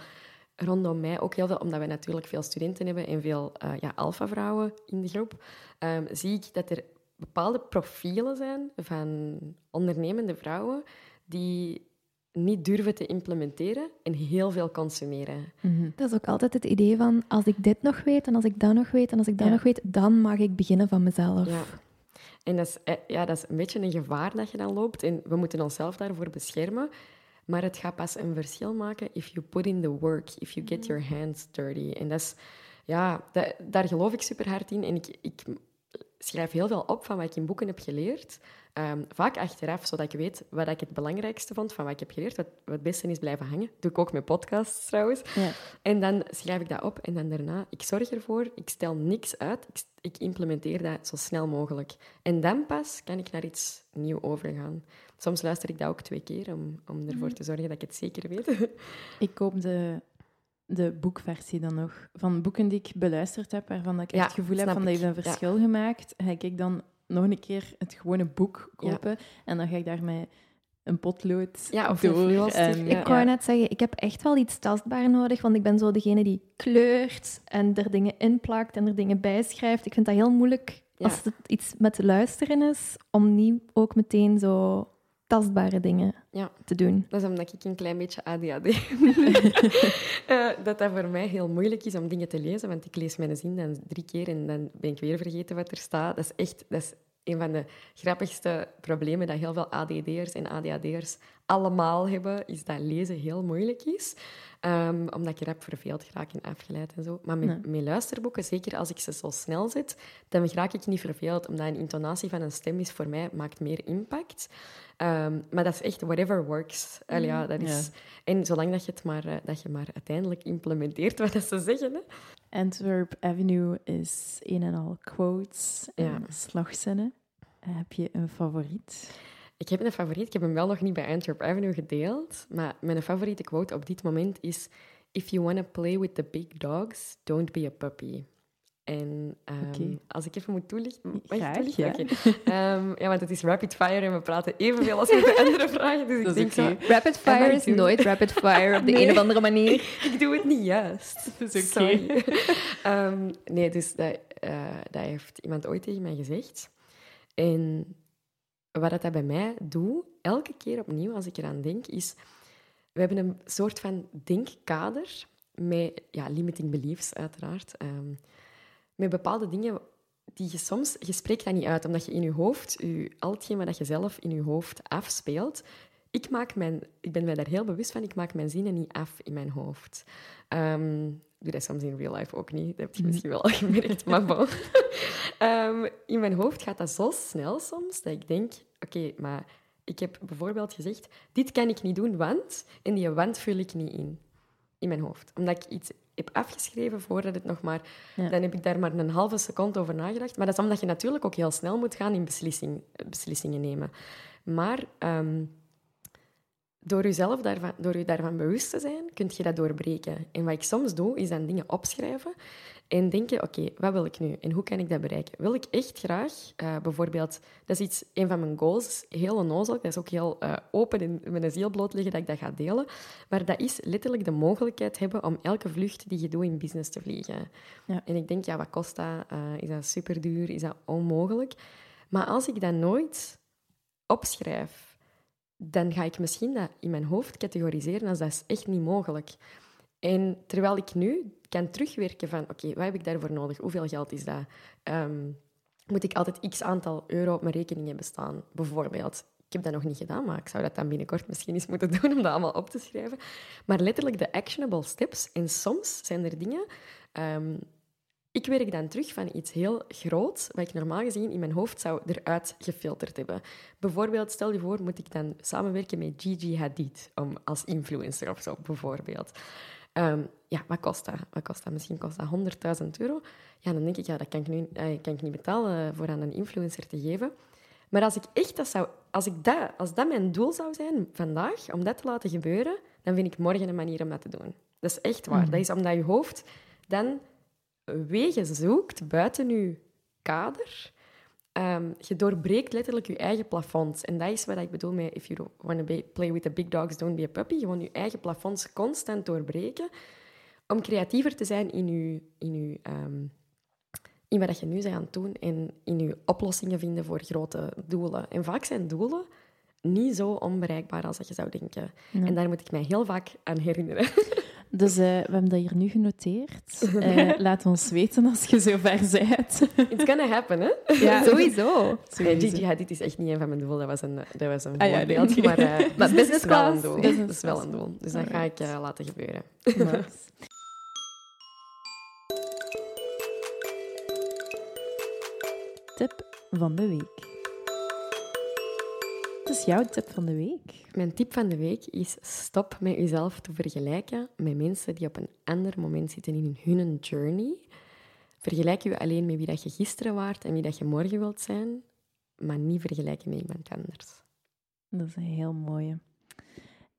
rondom mij, ook heel veel, omdat we natuurlijk veel studenten hebben en veel uh, ja, alfa-vrouwen in de groep, um, zie ik dat er bepaalde profielen zijn van ondernemende vrouwen die niet durven te implementeren en heel veel consumeren. Mhm. Dat is ook altijd het idee van, als ik dit nog weet en als ik dat nog weet en als ik dat Ja. nog weet, dan mag ik beginnen van mezelf. Ja. En dat is, eh, ja, dat is een beetje een gevaar dat je dan loopt. En we moeten onszelf daarvoor beschermen. Maar het gaat pas een verschil maken if you put in the work, if you get your hands dirty. En dat is, ja, dat- daar geloof ik super hard in. En ik, ik schrijf heel veel op van wat ik in boeken heb geleerd. Ehm, vaak achteraf, zodat ik weet wat ik het belangrijkste vond van wat ik heb geleerd, wat, wat het beste is blijven hangen. doe ik ook met podcasts trouwens. Ja. En dan schrijf ik dat op en dan daarna, ik zorg ervoor, ik stel niks uit, ik, ik implementeer dat zo snel mogelijk. En dan pas kan ik naar iets nieuw overgaan. Soms luister ik dat ook twee keer om, om ervoor te zorgen dat ik het zeker weet. Ik koop de, de boekversie dan nog. Van boeken die ik beluisterd heb, waarvan ik echt Ja, het gevoel heb van dat ik. heeft een Ja. verschil gemaakt, ga ik dan nog een keer het gewone boek kopen. En dan ga ik daarmee een potlood Ja, of door. en, ja. Ik wou net zeggen, ik heb echt wel iets tastbaar nodig, want ik ben zo degene die kleurt en er dingen inplakt en er dingen bijschrijft. Ik vind dat heel moeilijk Ja. als het iets met te luisteren is, om niet ook meteen zo tastbare dingen Ja. te doen. Dat is omdat ik een klein beetje ADHD Eh, dat dat voor mij heel moeilijk is om dingen te lezen, want ik lees mijn zin dan drie keer en dan ben ik weer vergeten wat er staat. Dat is echt dat is een van de grappigste problemen dat heel veel ADD'ers en ADHD'ers allemaal hebben, is dat lezen heel moeilijk is. Ehm, omdat ik rap verveeld raak en afgeleid en zo. Maar met, Nee. met luisterboeken, zeker als ik ze zo snel zet, dan raak ik niet verveeld, omdat een intonatie van een stem is voor mij maakt meer impact. Ehm, maar dat is echt whatever works. Allee, ja, dat is... En zolang dat je het maar, eh, dat je maar uiteindelijk implementeert wat dat ze zeggen. Hè. Antwerp Avenue is een en al quotes en Ja. slagzinnen. Heb je een favoriet? Ik heb een favoriet. Ik heb hem wel nog niet bij Antwerp Avenue gedeeld. Maar mijn favoriete quote op dit moment is... If you want to play with the big dogs, don't be a puppy. En ehm, als ik even moet toelichten... Mag ik Graag, toelichten? ja. Oké. Ehm, ja, want het is rapid fire en we praten evenveel als met de andere vragen. Dus ik denk zo, Rapid fire is nooit rapid fire op de Nee. een of andere manier. ik doe het niet juist. Dat is oké. Sorry. Ehm, nee, dus dat, eh, dat heeft iemand ooit tegen mij gezegd. En wat dat bij mij doet, elke keer opnieuw als ik eraan denk, is... We hebben een soort van denkkader met ja, limiting beliefs, uiteraard. ehm, met bepaalde dingen die je soms... Je spreekt dat niet uit, omdat je in je hoofd... Je, al hetgeen wat je zelf in je hoofd afspeelt... Ik, maak mijn, ik ben mij daar heel bewust van, ik maak mijn zinnen niet af in mijn hoofd. Ehm, ik doe dat soms in real life ook niet, dat heb je misschien wel al gemerkt, maar bon. Ehm, in mijn hoofd gaat dat zo snel soms, dat ik denk, oké, maar ik heb bijvoorbeeld gezegd, dit kan ik niet doen, want... En die want vul ik niet in, in mijn hoofd. Omdat ik iets heb afgeschreven voordat het nog maar... Ja. Dan heb ik daar maar een halve seconde over nagedacht. Maar dat is omdat je natuurlijk ook heel snel moet gaan in beslissing, beslissingen nemen. Maar... ehm, door jezelf daarvan, door je daarvan bewust te zijn, kun je dat doorbreken. En wat ik soms doe, is dan dingen opschrijven en denken, oké, wat wil ik nu en hoe kan ik dat bereiken? Wil ik echt graag, eh, bijvoorbeeld, dat is iets, een van mijn goals, heel onnozel, dat is ook heel eh, open en met een ziel blootleggen dat ik dat ga delen, maar dat is letterlijk de mogelijkheid hebben om elke vlucht die je doet in business te vliegen. Ja. En ik denk, ja, wat kost dat? Eh, is dat super duur? Is dat onmogelijk? Maar als ik dat nooit opschrijf, dan ga ik misschien dat in mijn hoofd categoriseren als dat is echt niet mogelijk. En terwijl ik nu kan terugwerken van, oké, wat heb ik daarvoor nodig? Hoeveel geld is dat? Ehm, moet ik altijd x aantal euro op mijn rekening hebben staan, bijvoorbeeld? Ik heb dat nog niet gedaan, maar ik zou dat dan binnenkort misschien eens moeten doen om dat allemaal op te schrijven. Maar letterlijk de actionable steps. En soms zijn er dingen... ehm, ik werk dan terug van iets heel groot, wat ik normaal gezien in mijn hoofd zou eruit gefilterd hebben. Bijvoorbeeld, stel je voor, moet ik dan samenwerken met Gigi Hadid om, als influencer of zo, bijvoorbeeld. Ehm, ja, wat kost dat? Wat kost dat? Misschien kost dat 100.000 euro. Ja, dan denk ik, ja, dat kan ik, nu, eh, kan ik niet betalen voor aan een influencer te geven. Maar als ik echt dat zou... Als, ik dat, als dat mijn doel zou zijn vandaag, om dat te laten gebeuren, dan vind ik morgen een manier om dat te doen. Dat is echt waar. Dat is omdat je hoofd dan wegen zoekt buiten je kader. Ehm, je doorbreekt letterlijk je eigen plafonds. En dat is wat ik bedoel met if you want to play with the big dogs, don't be a puppy. Gewoon je eigen plafonds constant doorbreken om creatiever te zijn in je, in je, ehm, in wat je nu bent aan doen en in je oplossingen vinden voor grote doelen. En vaak zijn doelen niet zo onbereikbaar als dat je zou denken. En daar moet ik mij heel vaak aan herinneren. Dus eh, we hebben dat hier nu genoteerd. Eh, laat ons weten als je zover bent. It's gonna happen, hè? Ja, Sowieso. Gigi, ja, dit is echt niet een van mijn doelen. Dat was een, dat was een Ah ja, nee. Maar, eh, Maar business business is wel een class. Dat is wel class. een doel. Dus dat ga ik eh, laten gebeuren. Nice. Tip van de week. Wat is jouw tip van de week? Mijn tip van de week is stop met jezelf te vergelijken met mensen die op een ander moment zitten in hun journey. Vergelijk je alleen met wie dat je gisteren waart en wie dat je morgen wilt zijn, maar niet vergelijken met iemand anders. Dat is een heel mooie.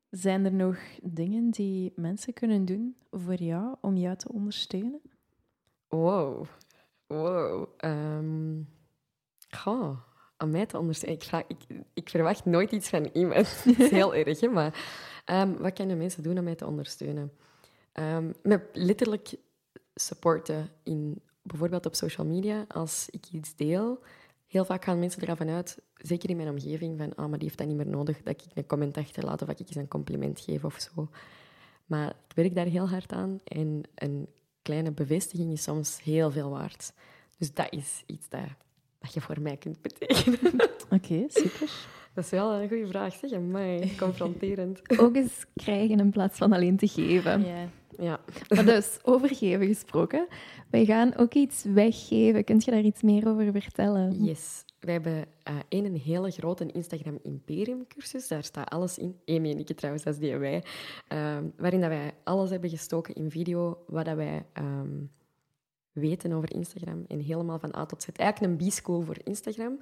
Zijn er nog dingen die mensen kunnen doen voor jou om jou te ondersteunen? Wow. Wow. Ehm goh, om mij te ondersteunen. Ik, ik, verwacht nooit iets van iemand. Dat is heel erg, hè? Maar ehm, wat kunnen mensen doen om mij te ondersteunen? Met letterlijk supporten in bijvoorbeeld op social media. Als ik iets deel, heel vaak gaan mensen ervan uit, zeker in mijn omgeving, van ah, maar die heeft dat niet meer nodig, dat ik een comment achterlaat of dat ik eens een compliment geef of zo. Maar ik werk daar heel hard aan en een kleine bevestiging is soms heel veel waard. Dus dat is iets dat, dat je voor mij kunt betekenen. Oké, super. Dat is wel een goede vraag, zeg maar. Confronterend. Ook eens krijgen in plaats van alleen te geven. Ja. Ja. Maar dus, over geven gesproken. Wij gaan ook iets weggeven. Kunt je daar iets meer over vertellen? Yes. Wij hebben eh één een hele grote Instagram Imperium cursus. Daar staat alles in. Amy en ik trouwens, dat is die wij. Ehm, waarin dat wij alles hebben gestoken in video, wat dat wij ehm, weten over Instagram. En helemaal van A tot Z. Eigenlijk een B-school voor Instagram.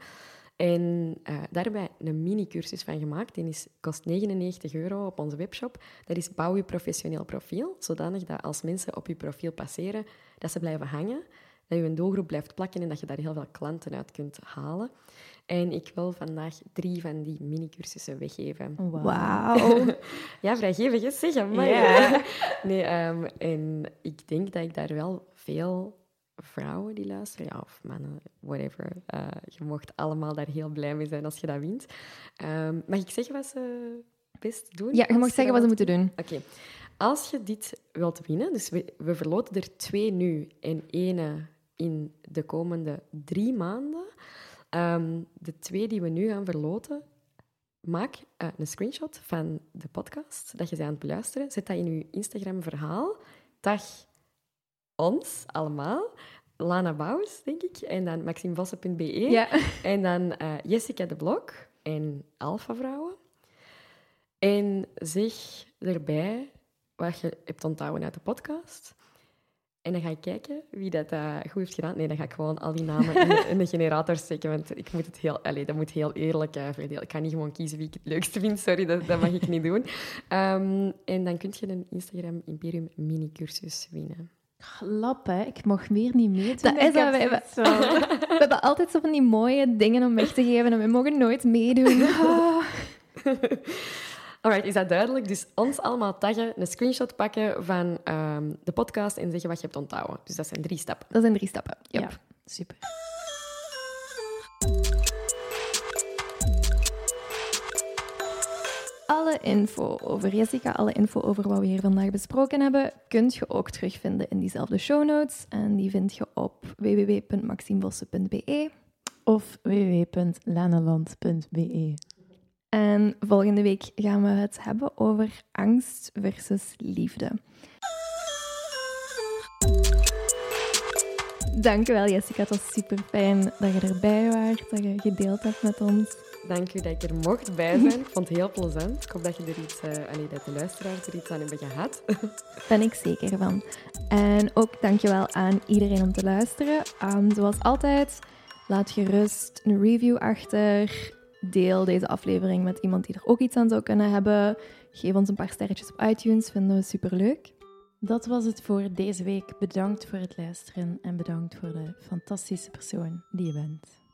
En eh, daar hebben wij een mini-cursus van gemaakt. Die is, kost 99 euro op onze webshop. Dat is bouw je professioneel profiel, zodanig dat als mensen op je profiel passeren, dat ze blijven hangen, dat je een doelgroep blijft plakken en dat je daar heel veel klanten uit kunt halen. En ik wil vandaag drie van die mini-cursussen weggeven. Wauw. Ja, vrijgevig is zeg maar. Nee, ehm, en ik denk dat ik daar wel veel vrouwen die luisteren, ja, of mannen, whatever. eh, je mocht allemaal daar heel blij mee zijn als je dat wint. Ehm, mag ik zeggen wat ze best doen? Ja, je mag zeggen wat ze moeten doen. Oké. Als je dit wilt winnen, dus we, we verloten er twee nu en ene in de komende drie maanden. Ehm, de twee die we nu gaan verloten, maak eh, een screenshot van de podcast dat je ze aan het beluisteren. Zet dat in je Instagram-verhaal. Tag ons allemaal. Lana Bouws, denk ik. En dan maximevossen.be. Ja. En dan eh, Jessica de Blok en Alpha Vrouwen. En zeg erbij wat je hebt onthouden uit de podcast. En dan ga ik kijken wie dat eh, goed heeft gedaan. Nee, dan ga ik gewoon al die namen in de, in de generator steken. Want ik moet het heel, allez, dat moet heel eerlijk eh, verdelen. Ik kan niet gewoon kiezen wie ik het leukste vind. Sorry, dat, dat mag ik niet doen. Ehm, en dan kun je een Instagram Imperium mini-cursus winnen. Lap, hè. Ik mag meer niet meedoen. Dat is Ik heb wat wij- zoiets van- We hebben altijd zo van die mooie dingen om weg te geven en we mogen nooit meedoen. Ah. Alright, is dat duidelijk? Dus ons allemaal taggen, een screenshot pakken van ehm, de podcast en zeggen wat je hebt onthouden. Dus dat zijn drie stappen. Dat zijn drie stappen. Yep. Ja, super. Alle info over Jessica, alle info over wat we hier vandaag besproken hebben, kunt je ook terugvinden in diezelfde show notes. En die vind je op www.maximvossen.be. Of www.laneland.be. En volgende week gaan we het hebben over angst versus liefde. Dankjewel Jessica, het was super fijn dat je erbij was, dat je gedeeld hebt met ons. Dank u dat ik er mocht bij zijn. Ik vond het heel plezant. Ik hoop dat je er iets, eh allee, dat de luisteraars er iets aan hebben gehad. ben ik zeker van. En ook dankjewel aan iedereen om te luisteren. Ehm, zoals altijd, laat gerust een review achter. Deel deze aflevering met iemand die er ook iets aan zou kunnen hebben. Geef ons een paar sterretjes op iTunes, vinden we superleuk. Dat was het voor deze week. Bedankt voor het luisteren en bedankt voor de fantastische persoon die je bent.